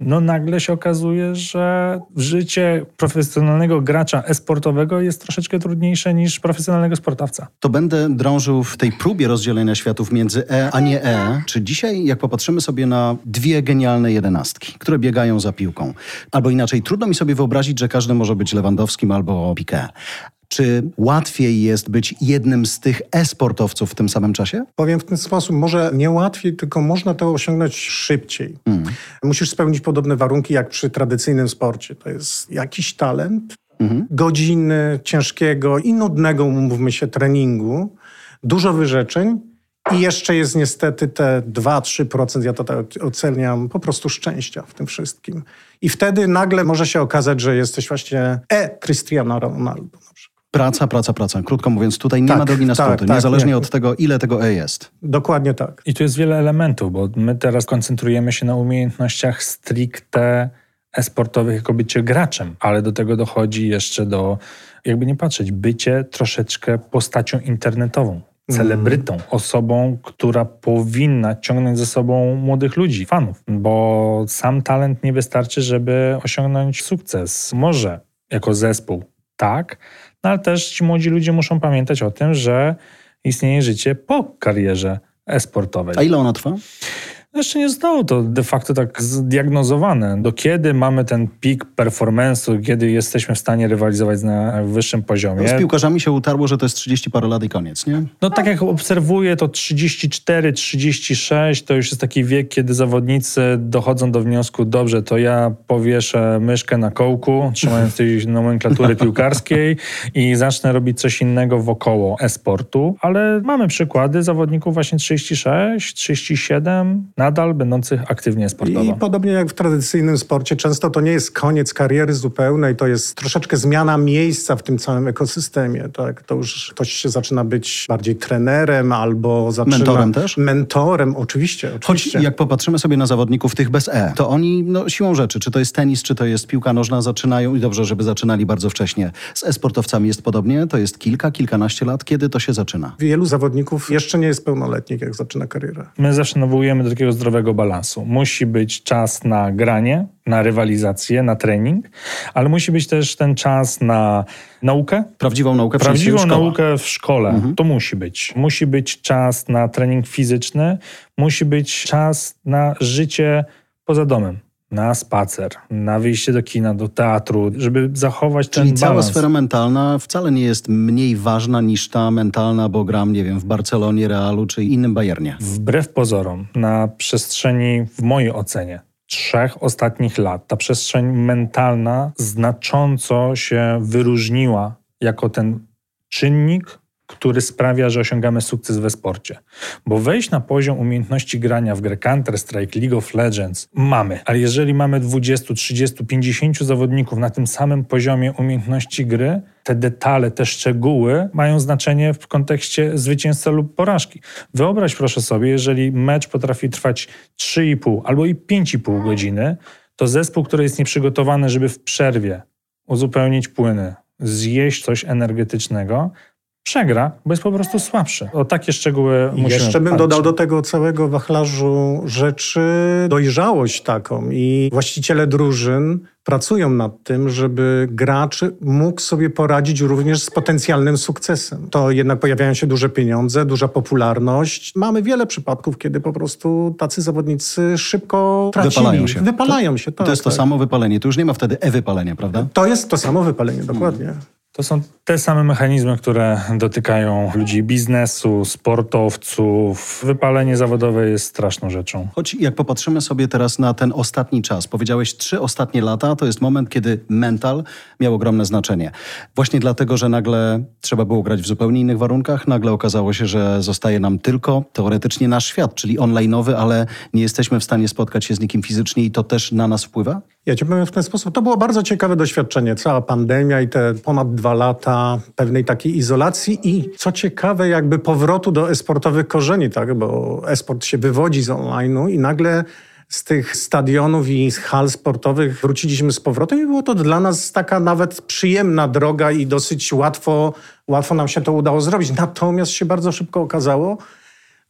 no nagle się okazuje, że życie profesjonalnego gracza e-sportowego jest troszeczkę trudniejsze niż profesjonalnego sportowca. To będę drążył w tej próbie rozdzielenia światów między E a nie E. Czy dzisiaj, jak popatrzymy sobie na dwie genialne jedenastki, które biegają za piłką, albo inaczej, trudno mi sobie wyobrazić, że każdy może być Lewandowskim albo Piqué. Czy łatwiej jest być jednym z tych e-sportowców w tym samym czasie? Powiem w ten sposób, może nie łatwiej, tylko można to osiągnąć szybciej. Musisz spełnić podobne warunki jak przy tradycyjnym sporcie. To jest jakiś talent, godziny ciężkiego i nudnego, umówmy się, treningu, dużo wyrzeczeń i jeszcze jest niestety te 2-3%, ja to tak oceniam, po prostu szczęścia w tym wszystkim. I wtedy nagle może się okazać, że jesteś właśnie e-Cristiano Ronaldo na przykład. Praca, praca, praca. Krótko mówiąc, tutaj nie Tak, ma drogi na tak, skróty, tak, niezależnie nie. od tego, ile tego E jest. Dokładnie tak. I tu jest wiele elementów, bo my teraz koncentrujemy się na umiejętnościach stricte e-sportowych, jako bycie graczem, ale do tego dochodzi jeszcze do, jakby nie patrzeć, bycie troszeczkę postacią internetową. Celebrytą, osobą, która powinna ciągnąć ze sobą młodych ludzi, fanów, bo sam talent nie wystarczy, żeby osiągnąć sukces. Może jako zespół, tak, no ale też ci młodzi ludzie muszą pamiętać o tym, że istnieje życie po karierze e-sportowej. A ile ona trwa? Jeszcze nie zostało to de facto tak zdiagnozowane. Do kiedy mamy ten pik performance'u, kiedy jesteśmy w stanie rywalizować na wyższym poziomie. Z piłkarzami się utarło, że to jest 30 parę lat i koniec, nie? No tak jak obserwuję, to 34, 36 to już jest taki wiek, kiedy zawodnicy dochodzą do wniosku, dobrze, to ja powieszę myszkę na kołku, trzymając tej nomenklatury piłkarskiej i zacznę robić coś innego wokoło e-sportu. Ale mamy przykłady zawodników właśnie 36, 37, nadal będących aktywnie sportowo. I podobnie jak w tradycyjnym sporcie, często to nie jest koniec kariery zupełnej, to jest troszeczkę zmiana miejsca w tym całym ekosystemie. Tak? To już ktoś się zaczyna być bardziej trenerem albo zaczyna... Mentorem też? Mentorem, oczywiście. Choć oczywiście. jak popatrzymy sobie na zawodników tych bez E, to oni no, siłą rzeczy, czy to jest tenis, czy to jest piłka nożna, zaczynają i dobrze, żeby zaczynali bardzo wcześnie. Z e-sportowcami jest podobnie, to jest kilka, kilkanaście lat. Kiedy to się zaczyna? Wielu zawodników jeszcze nie jest pełnoletnich, jak zaczyna karierę. My zawsze nawołujemy do takiego zdrowego balansu. Musi być czas na granie, na rywalizację, na trening, ale musi być też ten czas na naukę. Prawdziwą naukę w Prawdziwą sensie naukę w szkole. Mhm. To musi być. Musi być czas na trening fizyczny, musi być czas na życie poza domem. Na spacer, na wyjście do kina, do teatru, żeby zachować Czyli ten cała balans. sfera mentalna wcale nie jest mniej ważna niż ta mentalna, bo gram, nie wiem, w Barcelonie, Realu czy innym Bayernie. Wbrew pozorom, na przestrzeni, w mojej ocenie, trzech ostatnich lat ta przestrzeń mentalna znacząco się wyróżniła jako ten czynnik, który sprawia, że osiągamy sukces we sporcie. Bo wejść na poziom umiejętności grania w grę Counter-Strike, League of Legends mamy, ale jeżeli mamy 20, 30, 50 zawodników na tym samym poziomie umiejętności gry, te detale, te szczegóły mają znaczenie w kontekście zwycięstwa lub porażki. Wyobraź proszę sobie, jeżeli mecz potrafi trwać 3,5 albo i 5,5 godziny, to zespół, który jest nieprzygotowany, żeby w przerwie uzupełnić płyny, zjeść coś energetycznego, przegra, bo jest po prostu słabszy. O takie szczegóły musimy Jeszcze bym dodał do tego całego wachlarzu rzeczy dojrzałość taką i właściciele drużyn pracują nad tym, żeby gracz mógł sobie poradzić również z potencjalnym sukcesem. To jednak pojawiają się duże pieniądze, duża popularność. Mamy wiele przypadków, kiedy po prostu tacy zawodnicy szybko tracili. Wypalają się. Wypalają się, tak. to jest to tak. samo wypalenie. Tu już nie ma wtedy e-wypalenia, prawda? To jest to samo wypalenie, dokładnie. To są te same mechanizmy, które dotykają ludzi biznesu, sportowców. Wypalenie zawodowe jest straszną rzeczą. Choć jak popatrzymy sobie teraz na ten ostatni czas, powiedziałeś trzy ostatnie lata, to jest moment, kiedy mental miał ogromne znaczenie. Właśnie dlatego, że nagle trzeba było grać w zupełnie innych warunkach, nagle okazało się, że zostaje nam tylko teoretycznie nasz świat, czyli online'owy, ale nie jesteśmy w stanie spotkać się z nikim fizycznie i to też na nas wpływa? Ja ci powiem w ten sposób. To było bardzo ciekawe doświadczenie. Cała pandemia i te ponad dwa lata pewnej takiej izolacji i co ciekawe, jakby powrotu do esportowych korzeni, tak? bo esport się wywodzi z online'u i nagle z tych stadionów i z hal sportowych wróciliśmy z powrotem i było to dla nas taka nawet przyjemna droga i dosyć łatwo, łatwo nam się to udało zrobić. Natomiast się bardzo szybko okazało,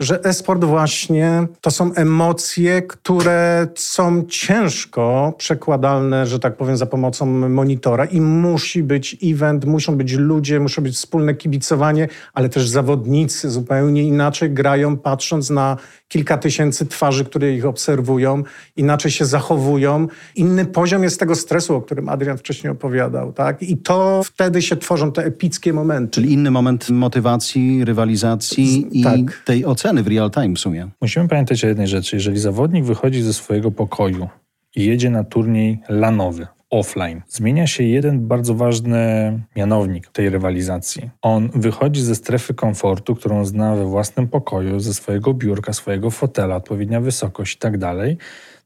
że e-sport właśnie to są emocje, które są ciężko przekładalne, że tak powiem, za pomocą monitora i musi być event, muszą być ludzie, muszą być wspólne kibicowanie, ale też zawodnicy zupełnie inaczej grają, patrząc na kilka tysięcy twarzy, które ich obserwują, inaczej się zachowują. Inny poziom jest tego stresu, o którym Adrian wcześniej opowiadał, tak? I to wtedy się tworzą te epickie momenty. Czyli inny moment motywacji, rywalizacji Z- i tak. tej oceny w real time w sumie. Musimy pamiętać o jednej rzeczy. Jeżeli zawodnik wychodzi ze swojego pokoju i jedzie na turniej lanowy, offline, zmienia się jeden bardzo ważny mianownik tej rywalizacji. On wychodzi ze strefy komfortu, którą zna we własnym pokoju, ze swojego biurka, swojego fotela, odpowiednia wysokość i tak dalej,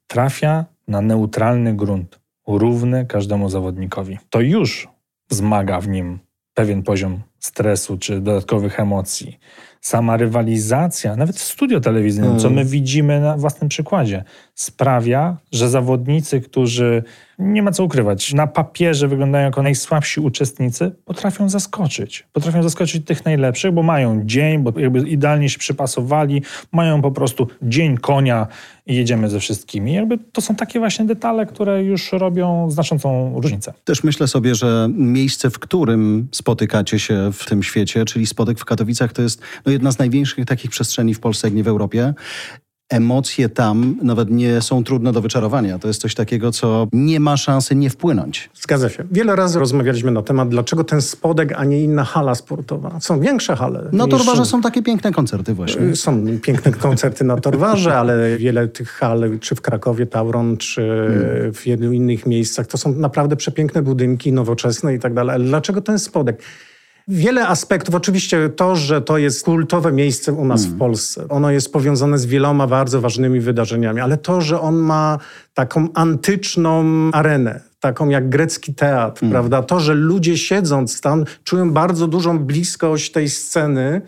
trafia na neutralny grunt, równy każdemu zawodnikowi. To już wzmaga w nim pewien poziom stresu czy dodatkowych emocji. Sama rywalizacja, nawet w studio telewizyjnym, co my widzimy na własnym przykładzie, sprawia, że zawodnicy, którzy nie ma co ukrywać, na papierze wyglądają jako najsłabsi uczestnicy, potrafią zaskoczyć. Potrafią zaskoczyć tych najlepszych, bo mają dzień, bo jakby idealnie się przypasowali, mają po prostu dzień konia i jedziemy ze wszystkimi. Jakby to są takie właśnie detale, które już robią znaczącą różnicę. Też myślę sobie, że miejsce, w którym spotykacie się w tym świecie, czyli Spodek w Katowicach, to jest no, jedna z największych takich przestrzeni w Polsce, jak nie w Europie. Emocje tam nawet nie są trudne do wyczarowania. To jest coś takiego, co nie ma szansy nie wpłynąć. Zgadza się. Wiele razy rozmawialiśmy na temat, dlaczego ten spodek, a nie inna hala sportowa. Są większe hale. No niż- Torwarze są takie piękne koncerty właśnie. Są piękne koncerty na Torwarze, ale wiele tych hal, czy w Krakowie, Tauron, czy w wielu innych miejscach, to są naprawdę przepiękne budynki, nowoczesne i tak dalej. Ale dlaczego ten spodek? Wiele aspektów. Oczywiście to, że to jest kultowe miejsce u nas w Polsce. Ono jest powiązane z wieloma bardzo ważnymi wydarzeniami, ale to, że on ma taką antyczną arenę, taką jak grecki teatr, prawda? To, że ludzie siedząc tam czują bardzo dużą bliskość tej sceny,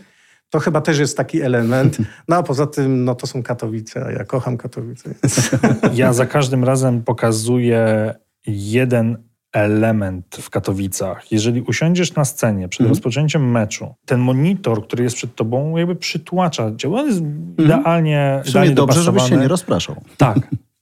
to chyba też jest taki element. No a poza tym, no to są Katowice, a ja kocham Katowice. Ja za każdym razem pokazuję jeden element w Katowicach. Jeżeli usiądziesz na scenie przed rozpoczęciem meczu, ten monitor, który jest przed tobą, jakby przytłacza cię. On jest idealnie, W sumie dobrze, żebyś się nie rozpraszał. Tak,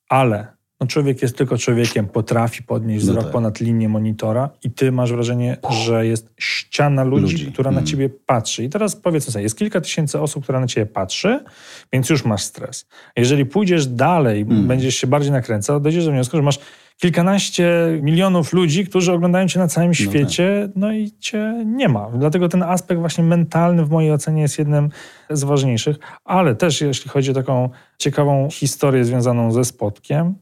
ale no człowiek jest tylko człowiekiem, potrafi podnieść No wzrok tak. ponad linię monitora i ty masz wrażenie, że jest ściana ludzi, Ludzi. która na Mm. ciebie patrzy. I teraz powiedzmy sobie, jest kilka tysięcy osób, która na ciebie patrzy, więc już masz stres. Jeżeli pójdziesz dalej, Mm. będziesz się bardziej nakręcał, dojdziesz do wniosku, że masz kilkanaście milionów ludzi, którzy oglądają cię na całym świecie, no i cię nie ma. Dlatego ten aspekt właśnie mentalny w mojej ocenie jest jednym z ważniejszych, ale też jeśli chodzi o taką ciekawą historię związaną ze spotkiem,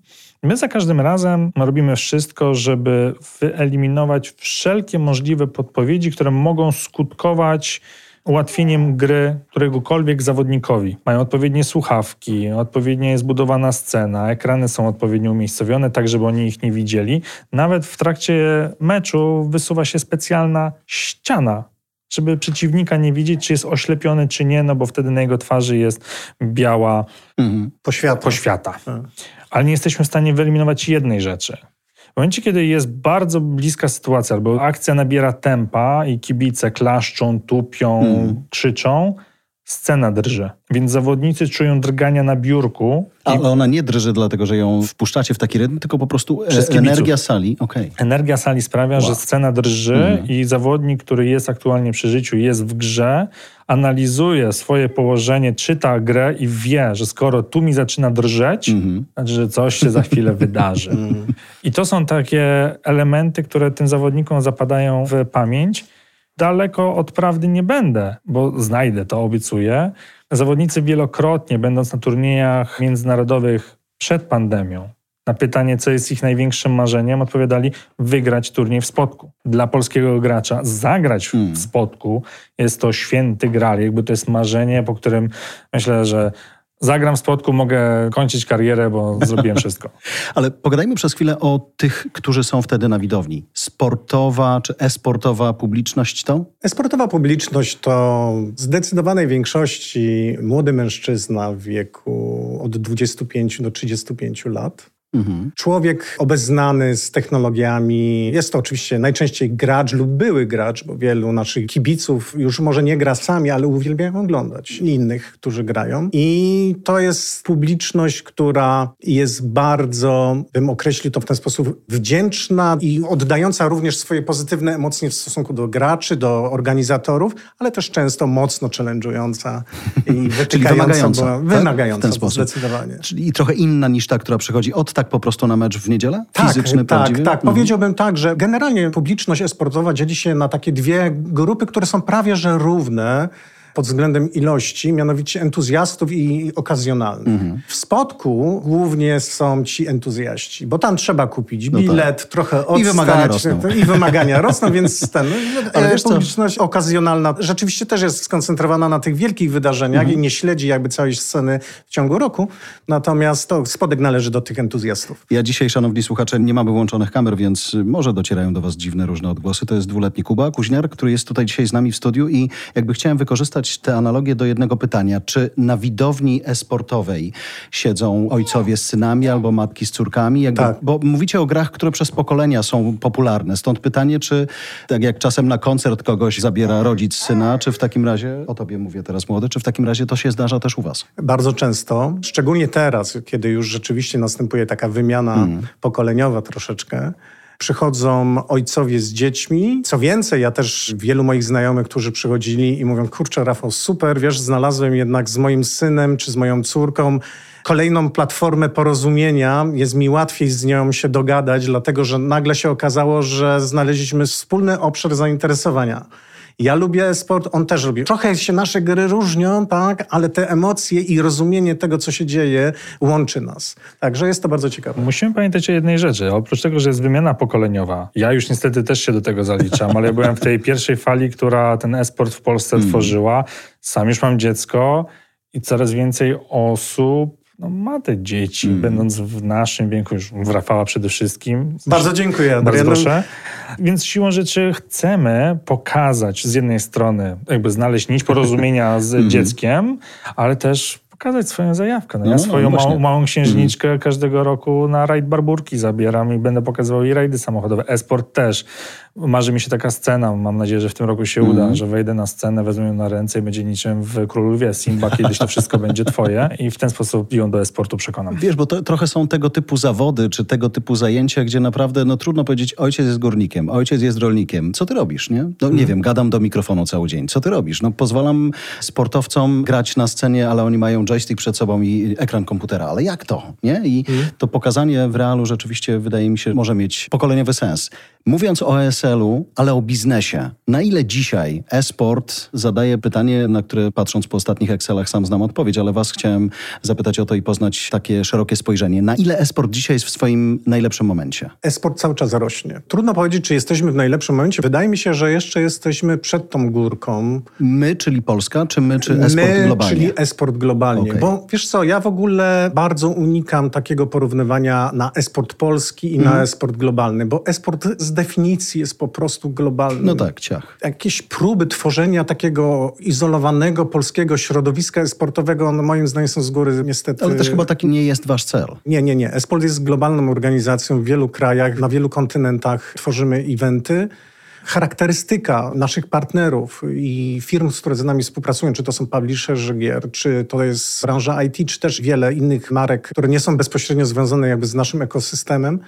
My za każdym razem robimy wszystko, żeby wyeliminować wszelkie możliwe podpowiedzi, które mogą skutkować ułatwieniem gry któregokolwiek zawodnikowi. Mają odpowiednie słuchawki, odpowiednio jest budowana scena, ekrany są odpowiednio umiejscowione, tak żeby oni ich nie widzieli. Nawet w trakcie meczu wysuwa się specjalna ściana żeby przeciwnika nie widzieć, czy jest oślepiony, czy nie, no bo wtedy na jego twarzy jest biała mhm. poświata. poświata. Tak. Ale nie jesteśmy w stanie wyeliminować jednej rzeczy. W momencie, kiedy jest bardzo bliska sytuacja, albo akcja nabiera tempa i kibice klaszczą, tupią, mm. krzyczą, scena drży. Więc zawodnicy czują drgania na biurku. Ale ona nie drży dlatego, że ją wpuszczacie w taki rytm, tylko po prostu e, energia sali. Okay. Energia sali sprawia, wow. że scena drży mm. i zawodnik, który jest aktualnie przy życiu, jest w grze, analizuje swoje położenie, czyta grę i wie, że skoro tu mi zaczyna drżeć, mm. znaczy, że coś się za chwilę wydarzy. Mm. I to są takie elementy, które tym zawodnikom zapadają w pamięć daleko od prawdy nie będę, bo znajdę to, obiecuję. Zawodnicy wielokrotnie, będąc na turniejach międzynarodowych przed pandemią, na pytanie, co jest ich największym marzeniem, odpowiadali wygrać turniej w spotku. Dla polskiego gracza zagrać w hmm. spotku jest to święty gral, jakby to jest marzenie, po którym myślę, że zagram w spotku, mogę kończyć karierę, bo zrobiłem wszystko. Ale pogadajmy przez chwilę o tych, którzy są wtedy na widowni. Sportowa czy esportowa publiczność to? Esportowa publiczność to w zdecydowanej większości młody mężczyzna w wieku od 25 do 35 lat. Mhm. Człowiek obeznany z technologiami, jest to oczywiście najczęściej gracz lub były gracz, bo wielu naszych kibiców już może nie gra sami, ale uwielbiają oglądać innych, którzy grają. I to jest publiczność, która jest bardzo, bym określił to w ten sposób, wdzięczna i oddająca również swoje pozytywne emocje w stosunku do graczy, do organizatorów, ale też często mocno challenge'ująca i wymagająca. Bo, wymagająca, tak? w ten sposób. zdecydowanie. Czyli trochę inna niż ta, która przychodzi od tak po prostu na mecz w niedzielę? Tak, Fizyczny, tak, prawdziwy? tak. Mhm. Powiedziałbym tak, że generalnie publiczność esportowa dzieli się na takie dwie grupy, które są prawie że równe pod względem ilości, mianowicie entuzjastów i okazjonalnych. Mhm. W spotku głównie są ci entuzjaści, bo tam trzeba kupić bilet, no tak. trochę odstać. I wymagania rosną. I wymagania rosną, więc ten, Ale publiczność co? okazjonalna rzeczywiście też jest skoncentrowana na tych wielkich wydarzeniach mhm. i nie śledzi jakby całej sceny w ciągu roku, natomiast to spodek należy do tych entuzjastów. Ja dzisiaj, szanowni słuchacze, nie mamy włączonych kamer, więc może docierają do was dziwne różne odgłosy. To jest dwuletni Kuba Kuźniar, który jest tutaj dzisiaj z nami w studiu i jakby chciałem wykorzystać wykorzystać tę analogię do jednego pytania. Czy na widowni esportowej siedzą ojcowie z synami albo matki z córkami? Jakby, tak. Bo mówicie o grach, które przez pokolenia są popularne. Stąd pytanie, czy tak jak czasem na koncert kogoś zabiera rodzic syna, czy w takim razie, o tobie mówię teraz młody, czy w takim razie to się zdarza też u was? Bardzo często, szczególnie teraz, kiedy już rzeczywiście następuje taka wymiana mm. pokoleniowa troszeczkę przychodzą ojcowie z dziećmi. Co więcej, ja też wielu moich znajomych, którzy przychodzili i mówią, kurczę Rafał, super, wiesz, znalazłem jednak z moim synem czy z moją córką kolejną platformę porozumienia. Jest mi łatwiej z nią się dogadać, dlatego że nagle się okazało, że znaleźliśmy wspólny obszar zainteresowania. Ja lubię sport, on też lubi. Trochę się nasze gry różnią, tak, ale te emocje i rozumienie tego, co się dzieje, łączy nas. Także jest to bardzo ciekawe. Musimy pamiętać o jednej rzeczy. Oprócz tego, że jest wymiana pokoleniowa, ja już niestety też się do tego zaliczam, ale ja byłem w tej pierwszej fali, która ten e-sport w Polsce mm. tworzyła. Sam już mam dziecko i coraz więcej osób no, ma te dzieci, mm. będąc w naszym wieku, już w Rafała przede wszystkim. Bardzo dziękuję. Bardzo proszę. Więc siłą rzeczy chcemy pokazać z jednej strony, jakby znaleźć nić porozumienia z mm. dzieckiem, ale też pokazać swoją zajawkę. No, ja no, no swoją no, małą, małą księżniczkę mm. każdego roku na rajd Barburki zabieram i będę pokazywał jej rajdy samochodowe. Esport też. Marzy mi się taka scena, mam nadzieję, że w tym roku się mm. uda, że wejdę na scenę, wezmę ją na ręce i będzie niczym w Królu Lwie. Simba, kiedyś to wszystko będzie twoje i w ten sposób ją do esportu przekonam. Wiesz, bo to trochę są tego typu zawody, czy tego typu zajęcia, gdzie naprawdę, no trudno powiedzieć, ojciec jest górnikiem, ojciec jest rolnikiem. Co ty robisz, nie? No nie mm. wiem, gadam do mikrofonu cały dzień. Co ty robisz? No pozwalam sportowcom grać na scenie, ale oni mają joystick przed sobą i ekran komputera, ale jak to? Nie? I Mhm. to pokazanie w realu rzeczywiście wydaje mi się może mieć pokoleniowy sens. Mówiąc o ESL-u, ale o biznesie, na ile dzisiaj e-sport zadaje pytanie, na które patrząc po ostatnich Excelach sam znam odpowiedź, ale was chciałem zapytać o to i poznać takie szerokie spojrzenie. Na ile e-sport dzisiaj jest w swoim najlepszym momencie? E-sport cały czas rośnie. Trudno powiedzieć, czy jesteśmy w najlepszym momencie. Wydaje mi się, że jeszcze jesteśmy przed tą górką. My, czyli Polska, czy my, czy e-sport My, globalnie? czyli e-sport globalnie. Okej. Bo wiesz co, ja w ogóle bardzo unikam takiego porównywania na e-sport polski i Mhm. na e-sport globalny, bo e-sport z definicji jest po prostu globalny. No tak, ciach. Jakieś próby tworzenia takiego izolowanego polskiego środowiska e-sportowego, no moim zdaniem są z góry niestety... Ale też chyba taki nie jest wasz cel. Nie, nie, nie. Esport jest globalną organizacją w wielu krajach, na wielu kontynentach tworzymy eventy. Charakterystyka naszych partnerów i firm, które z nami współpracują, czy to są publisherzy gier, czy to jest branża IT, czy też wiele innych marek, które nie są bezpośrednio związane jakby z naszym ekosystemem,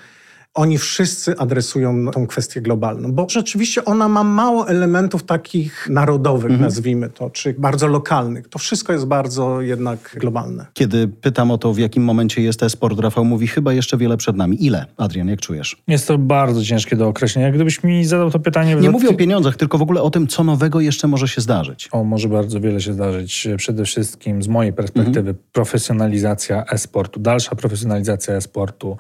oni wszyscy adresują tą kwestię globalną, bo rzeczywiście ona ma mało elementów takich narodowych, nazwijmy to, czy bardzo lokalnych. To wszystko jest bardzo jednak globalne. Kiedy pytam o to, w jakim momencie jest e-sport, Rafał mówi, chyba jeszcze wiele przed nami. Ile? Adrian, jak czujesz? Jest to bardzo ciężkie do określenia. Gdybyś mi zadał to pytanie... Nie mówię o pieniądzach, tylko w ogóle o tym, co nowego jeszcze może się zdarzyć. O, może bardzo wiele się zdarzyć. Przede wszystkim z mojej perspektywy profesjonalizacja e-sportu, dalsza profesjonalizacja e-sportu,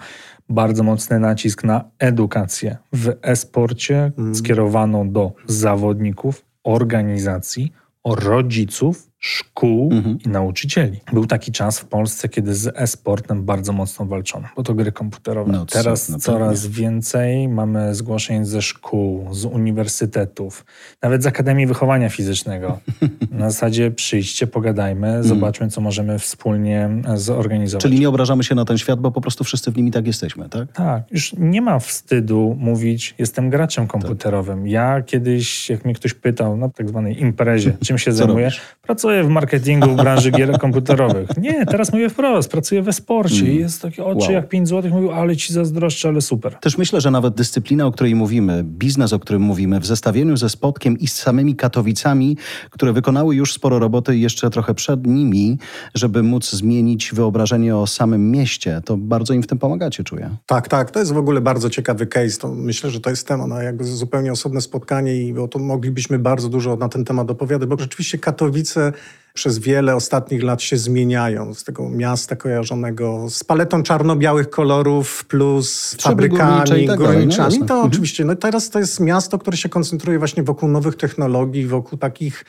bardzo mocny nacisk na edukację w e-sporcie skierowaną do zawodników, organizacji, rodziców, szkół i nauczycieli. Był taki czas w Polsce, kiedy z e-sportem bardzo mocno walczono, bo to gry komputerowe. No Teraz no coraz więcej mamy zgłoszeń ze szkół, z uniwersytetów, nawet z Akademii Wychowania Fizycznego. Na zasadzie przyjdźcie, pogadajmy, zobaczmy, co możemy wspólnie e, zorganizować. Czyli nie obrażamy się na ten świat, bo po prostu wszyscy w nim i tak jesteśmy, tak? Tak, już nie ma wstydu mówić, jestem graczem komputerowym. Ja kiedyś, jak mnie ktoś pytał na tak zwanej imprezie, czym się zajmuję, robisz? pracuję w marketingu w branży gier komputerowych. Nie, teraz mówię wprost, pracuję we sporcie i jest takie oczy Wow. jak 5 złotych, mówił, ale ci zazdroszczę, ale super. Też myślę, że nawet dyscyplina, o której mówimy, biznes, o którym mówimy, w zestawieniu ze Spotkiem i z samymi Katowicami, które wykonały już sporo roboty jeszcze trochę przed nimi, żeby móc zmienić wyobrażenie o samym mieście, to bardzo im w tym pomagacie, czuję. Tak, tak. To jest w ogóle bardzo ciekawy case. To myślę, że to jest temat na jakby zupełnie osobne spotkanie i bo to moglibyśmy bardzo dużo na ten temat opowiadać, bo rzeczywiście Katowice przez wiele ostatnich lat się zmieniają z tego miasta kojarzonego z paletą czarno-białych kolorów plus fabrykami, tak no górniczami. to Mhm. oczywiście. No teraz to jest miasto, które się koncentruje właśnie wokół nowych technologii, wokół takich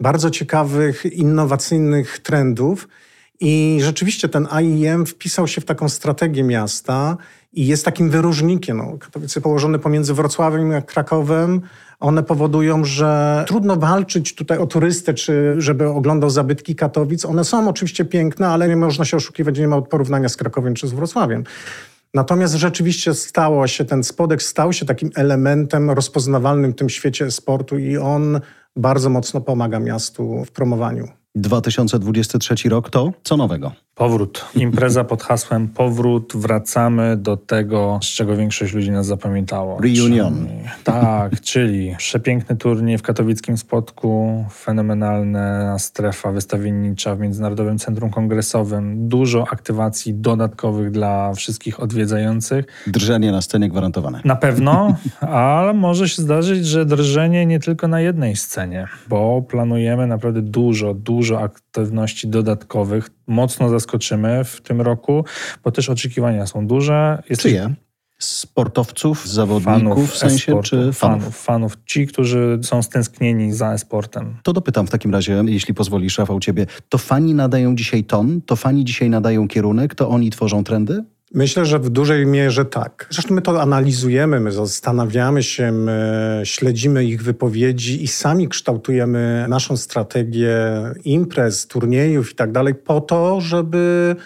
bardzo ciekawych, innowacyjnych trendów. I rzeczywiście ten AIM wpisał się w taką strategię miasta i jest takim wyróżnikiem. No, Katowice położone pomiędzy Wrocławiem a Krakowem, one powodują, że trudno walczyć tutaj o turystę, czy żeby oglądał zabytki Katowic. One są oczywiście piękne, ale nie można się oszukiwać, nie ma porównania z Krakowem czy z Wrocławiem. Natomiast rzeczywiście stało się, ten spodek stał się takim elementem rozpoznawalnym w tym świecie sportu i on bardzo mocno pomaga miastu w promowaniu. 2023 rok to co nowego? Powrót. Impreza pod hasłem Powrót. Wracamy do tego, z czego większość ludzi nas zapamiętało. Reunion. Czyli, tak, czyli przepiękny turniej w katowickim spotku, fenomenalna strefa wystawiennicza w Międzynarodowym Centrum Kongresowym, dużo aktywacji dodatkowych dla wszystkich odwiedzających. Drżenie na scenie gwarantowane. Na pewno, ale może się zdarzyć, że drżenie nie tylko na jednej scenie, bo planujemy naprawdę dużo, dużo aktywności dodatkowych. Mocno zaskoczymy w tym roku, bo też oczekiwania są duże. Jesteś- Czyje? Sportowców, zawodników w sensie, czy fanów? fanów? Fanów, ci, którzy są stęsknieni za e-sportem. To dopytam w takim razie, jeśli pozwolisz, Rafał, ciebie. To fani nadają dzisiaj ton? To fani dzisiaj nadają kierunek? To oni tworzą trendy? Myślę, że w dużej mierze tak. Zresztą my to analizujemy, my zastanawiamy się, my śledzimy ich wypowiedzi i sami kształtujemy naszą strategię imprez, turniejów i tak dalej po to, żeby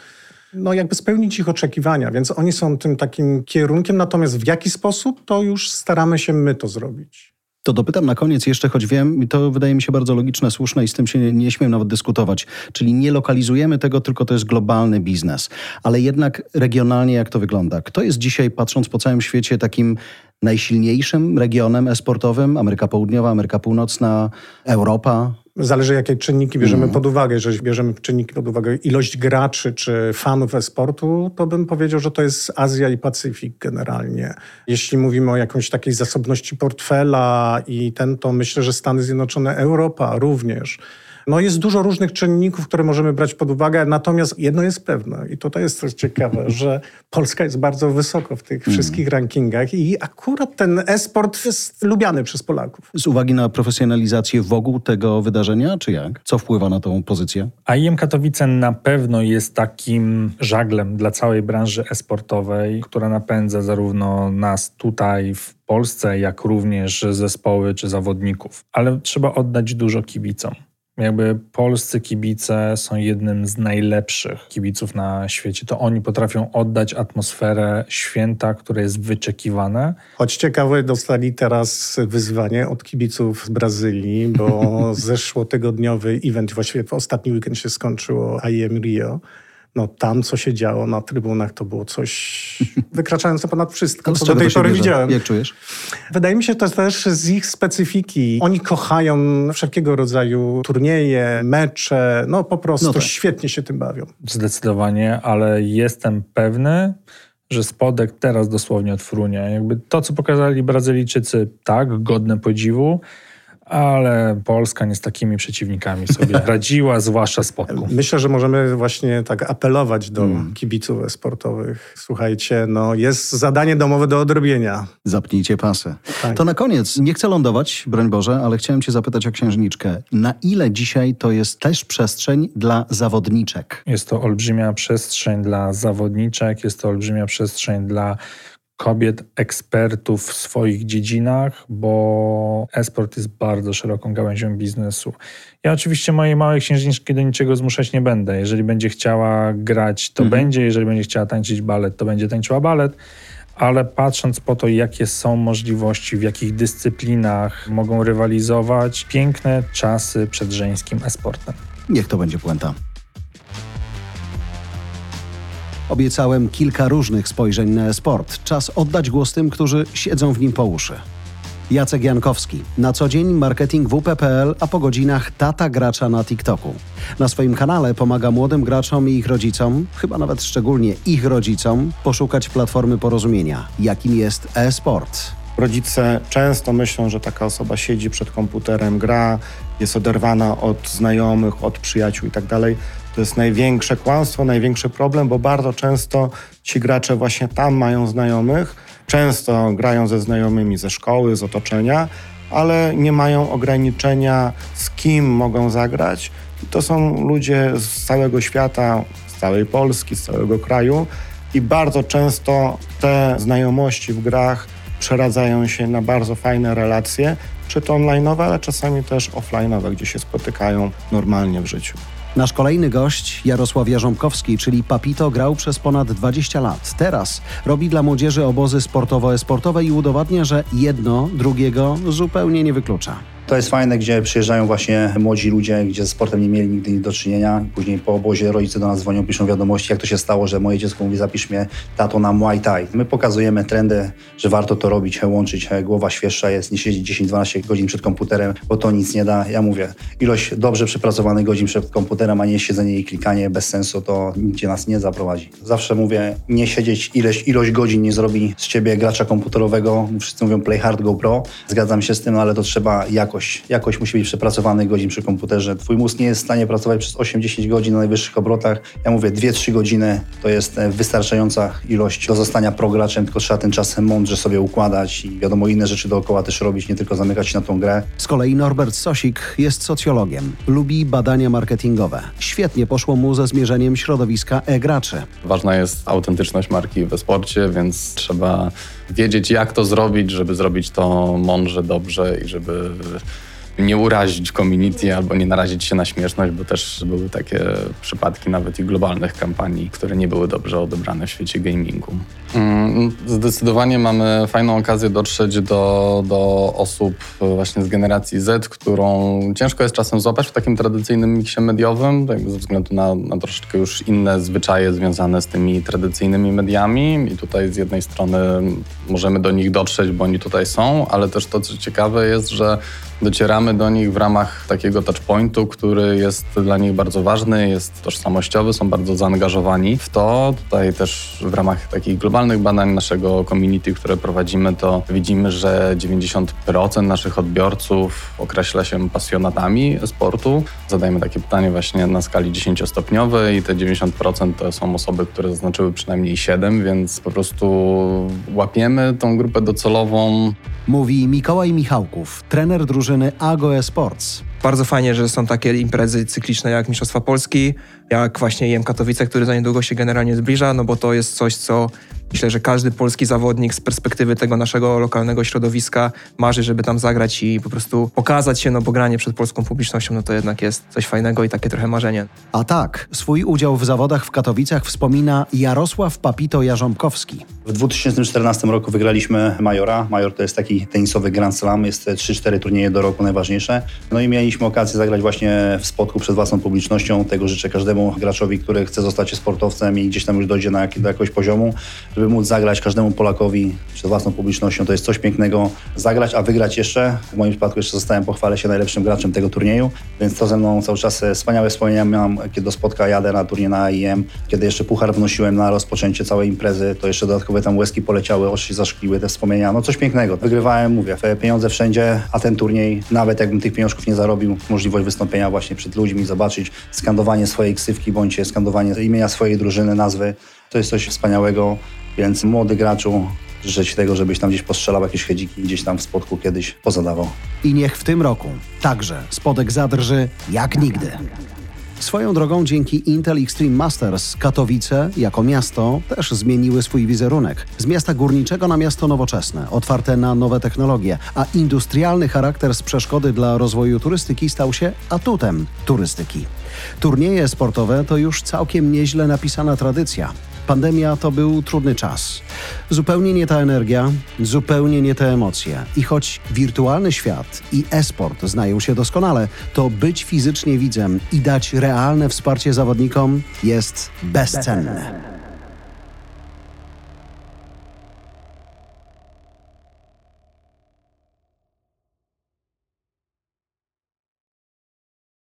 no jakby spełnić ich oczekiwania. Więc oni są tym takim kierunkiem, natomiast w jaki sposób, to już staramy się my to zrobić. To dopytam na koniec jeszcze, choć wiem, to wydaje mi się bardzo logiczne, słuszne i z tym się nie, nie śmiem nawet dyskutować. Czyli nie lokalizujemy tego, tylko to jest globalny biznes. Ale jednak regionalnie jak to wygląda? Kto jest dzisiaj, patrząc po całym świecie, takim najsilniejszym regionem esportowym? Ameryka Południowa, Ameryka Północna, Europa? Zależy, jakie czynniki bierzemy mm. pod uwagę. Jeżeli bierzemy czynniki pod uwagę ilość graczy czy fanów e-sportu, to bym powiedział, że to jest Azja i Pacyfik generalnie. Jeśli mówimy o jakąś takiej zasobności portfela i ten, to myślę, że Stany Zjednoczone, Europa również. No jest dużo różnych czynników, które możemy brać pod uwagę, natomiast jedno jest pewne i tutaj jest coś ciekawe, że Polska jest bardzo wysoko w tych mm. wszystkich rankingach i akurat ten e-sport jest lubiany przez Polaków. Z uwagi na profesjonalizację wokół tego wydarzenia, czy jak? Co wpływa na tą pozycję? IEM Katowice na pewno jest takim żaglem dla całej branży e-sportowej, która napędza zarówno nas tutaj w Polsce, jak również zespoły czy zawodników. Ale trzeba oddać dużo kibicom. Jakby polscy kibice są jednym z najlepszych kibiców na świecie. To oni potrafią oddać atmosferę święta, które jest wyczekiwane. Choć ciekawe, dostali teraz wyzwanie od kibiców z Brazylii, bo zeszłotygodniowy event, właściwie w ostatni weekend się skończyło IEM Rio no tam, co się działo na trybunach, to było coś wykraczające ponad wszystko, co do tej pory widziałem. Jak czujesz? Wydaje mi się, to też z ich specyfiki. Oni kochają wszelkiego rodzaju turnieje, mecze, no po prostu no tak. świetnie się tym bawią. Zdecydowanie, ale jestem pewny, że spodek teraz dosłownie odfrunie. Jakby to, co pokazali Brazylijczycy, tak, godne podziwu, ale Polska nie z takimi przeciwnikami sobie radziła, zwłaszcza z podku. Myślę, że możemy właśnie tak apelować do hmm. kibiców sportowych. Słuchajcie, no jest zadanie domowe do odrobienia. Zapnijcie pasy. Tak. To na koniec, nie chcę lądować, broń Boże, ale chciałem cię zapytać o księżniczkę. Na ile dzisiaj to jest też przestrzeń dla zawodniczek? Jest to olbrzymia przestrzeń dla zawodniczek, jest to olbrzymia przestrzeń dla kobiet, ekspertów w swoich dziedzinach, bo esport jest bardzo szeroką gałęzią biznesu. Ja oczywiście mojej małej księżniczki do niczego zmuszać nie będę. Jeżeli będzie chciała grać, to mhm. będzie. Jeżeli będzie chciała tańczyć balet, to będzie tańczyła balet. Ale patrząc po to, jakie są możliwości, w jakich dyscyplinach mogą rywalizować, piękne czasy przed żeńskim esportem. Niech to będzie puenta. Obiecałem kilka różnych spojrzeń na sport. Czas oddać głos tym, którzy siedzą w nim po uszy. Jacek Jankowski. Na co dzień marketing WP.pl, a po godzinach tata gracza na TikToku. Na swoim kanale pomaga młodym graczom i ich rodzicom, chyba nawet szczególnie ich rodzicom, poszukać platformy porozumienia, jakim jest e-sport. Rodzice często myślą, że taka osoba siedzi przed komputerem, gra, jest oderwana od znajomych, od przyjaciół itd. Tak to jest największe kłamstwo, największy problem, bo bardzo często ci gracze właśnie tam mają znajomych, często grają ze znajomymi ze szkoły, z otoczenia, ale nie mają ograniczenia, z kim mogą zagrać. I to są ludzie z całego świata, z całej Polski, z całego kraju i bardzo często te znajomości w grach przeradzają się na bardzo fajne relacje, czy to online'owe, ale czasami też offline'owe, gdzie się spotykają normalnie w życiu. Nasz kolejny gość, Jarosław Jarząbkowski, czyli Papito, grał przez ponad 20 lat. Teraz robi dla młodzieży obozy sportowo-esportowe i udowadnia, że jedno drugiego zupełnie nie wyklucza. To jest fajne, gdzie przyjeżdżają właśnie młodzi ludzie, gdzie ze sportem nie mieli nigdy nic do czynienia. Później po obozie rodzice do nas dzwonią, piszą wiadomości, jak to się stało, że moje dziecko mówi zapisz mnie tato na Muay Thai. My pokazujemy trendy, że warto to robić, łączyć. Głowa świeższa jest, nie siedzieć 10-12 godzin przed komputerem, bo to nic nie da. Ja mówię, ilość dobrze przepracowanych godzin przed komputerem, a nie siedzenie i klikanie bez sensu, to nigdzie nas nie zaprowadzi. Zawsze mówię, nie siedzieć, ileś, ilość godzin nie zrobi z ciebie gracza komputerowego. Wszyscy mówią play hard, go pro. Zgadzam się z tym, ale to trzeba jakoś jakość. Jakość musi być przepracowany godzin przy komputerze. Twój mózg nie jest w stanie pracować przez 8-10 godzin na najwyższych obrotach. Ja mówię, 2-3 godziny to jest e, wystarczająca ilość do zostania prograczem, tylko trzeba ten czas mądrze sobie układać i wiadomo inne rzeczy dookoła też robić, nie tylko zamykać się na tą grę. Z kolei Norbert Sosik jest socjologiem. Lubi badania marketingowe. Świetnie poszło mu ze zmierzeniem środowiska e-graczy. Ważna jest autentyczność marki we sporcie, więc trzeba wiedzieć, jak to zrobić, żeby zrobić to mądrze, dobrze i żeby nie urazić community albo nie narazić się na śmieszność, bo też były takie przypadki nawet i globalnych kampanii, które nie były dobrze odebrane w świecie gamingu. Mm, zdecydowanie mamy fajną okazję dotrzeć do, do osób właśnie z generacji Z, którą ciężko jest czasem złapać w takim tradycyjnym miksie mediowym, ze względu na, na troszeczkę już inne zwyczaje związane z tymi tradycyjnymi mediami i tutaj z jednej strony możemy do nich dotrzeć, bo oni tutaj są, ale też to, co ciekawe jest, że docieramy do nich w ramach takiego touchpointu, który jest dla nich bardzo ważny, jest tożsamościowy, są bardzo zaangażowani w to. Tutaj też w ramach takich globalnych badań naszego community, które prowadzimy, to widzimy, że 90% naszych odbiorców określa się pasjonatami sportu. Zadajemy takie pytanie właśnie na skali 10-stopniowej i te 90% to są osoby, które zaznaczyły przynajmniej 7, więc po prostu łapiemy tą grupę docelową. Mówi Mikołaj Michałków, trener drużyny Ago Esports. Bardzo fajnie, że są takie imprezy cykliczne jak Mistrzostwa Polski, jak właśnie IM Katowice, który za niedługo się generalnie zbliża, no bo to jest coś, co myślę, że każdy polski zawodnik z perspektywy tego naszego lokalnego środowiska marzy, żeby tam zagrać i po prostu pokazać się, no bo granie przed polską publicznością, no to jednak jest coś fajnego i takie trochę marzenie. A tak, swój udział w zawodach w Katowicach wspomina Jarosław Papito Jarząbkowski. W 2014 roku wygraliśmy Majora. Major to jest taki tenisowy Grand Slam, jest 3-4 turnieje do roku najważniejsze. No i mieliśmy okazję zagrać właśnie w spotku przed własną publicznością. Tego życzę każdemu graczowi, który chce zostać sportowcem i gdzieś tam już dojdzie na, do jakiegoś poziomu, żeby móc zagrać każdemu Polakowi przed własną publicznością. To jest coś pięknego zagrać, a wygrać jeszcze. W moim przypadku jeszcze zostałem, pochwalę się, najlepszym graczem tego turnieju, więc to ze mną cały czas e, wspaniałe wspomnienia miałem, kiedy do spotka jadę na turniej na IEM, kiedy jeszcze puchar wnosiłem na rozpoczęcie całej imprezy, to jeszcze dodatkowe tam łezki poleciały, oczy zaszkliły, te wspomnienia, no coś pięknego. Wygrywałem, mówię, pieniądze wszędzie, a ten turniej, nawet jakbym tych pieniążków nie zarobił, możliwość wystąpienia właśnie przed ludźmi, zobaczyć, skandowanie swojej ksywki, bądź skandowanie imienia swojej drużyny, nazwy, to jest coś wspaniałego, więc młody graczu, życzę Ci tego, żebyś tam gdzieś postrzelał jakieś hedziki, gdzieś tam w spotku kiedyś pozadawał. I niech w tym roku także spodek zadrży jak nigdy. Swoją drogą dzięki Intel Extreme Masters Katowice jako miasto też zmieniły swój wizerunek. Z miasta górniczego na miasto nowoczesne, otwarte na nowe technologie, a industrialny charakter z przeszkody dla rozwoju turystyki stał się atutem turystyki. Turnieje sportowe to już całkiem nieźle napisana tradycja. Pandemia to był trudny czas. Zupełnie nie ta energia, zupełnie nie te emocje. I choć wirtualny świat i e-sport znają się doskonale, to być fizycznie widzem i dać realne wsparcie zawodnikom jest bezcenne.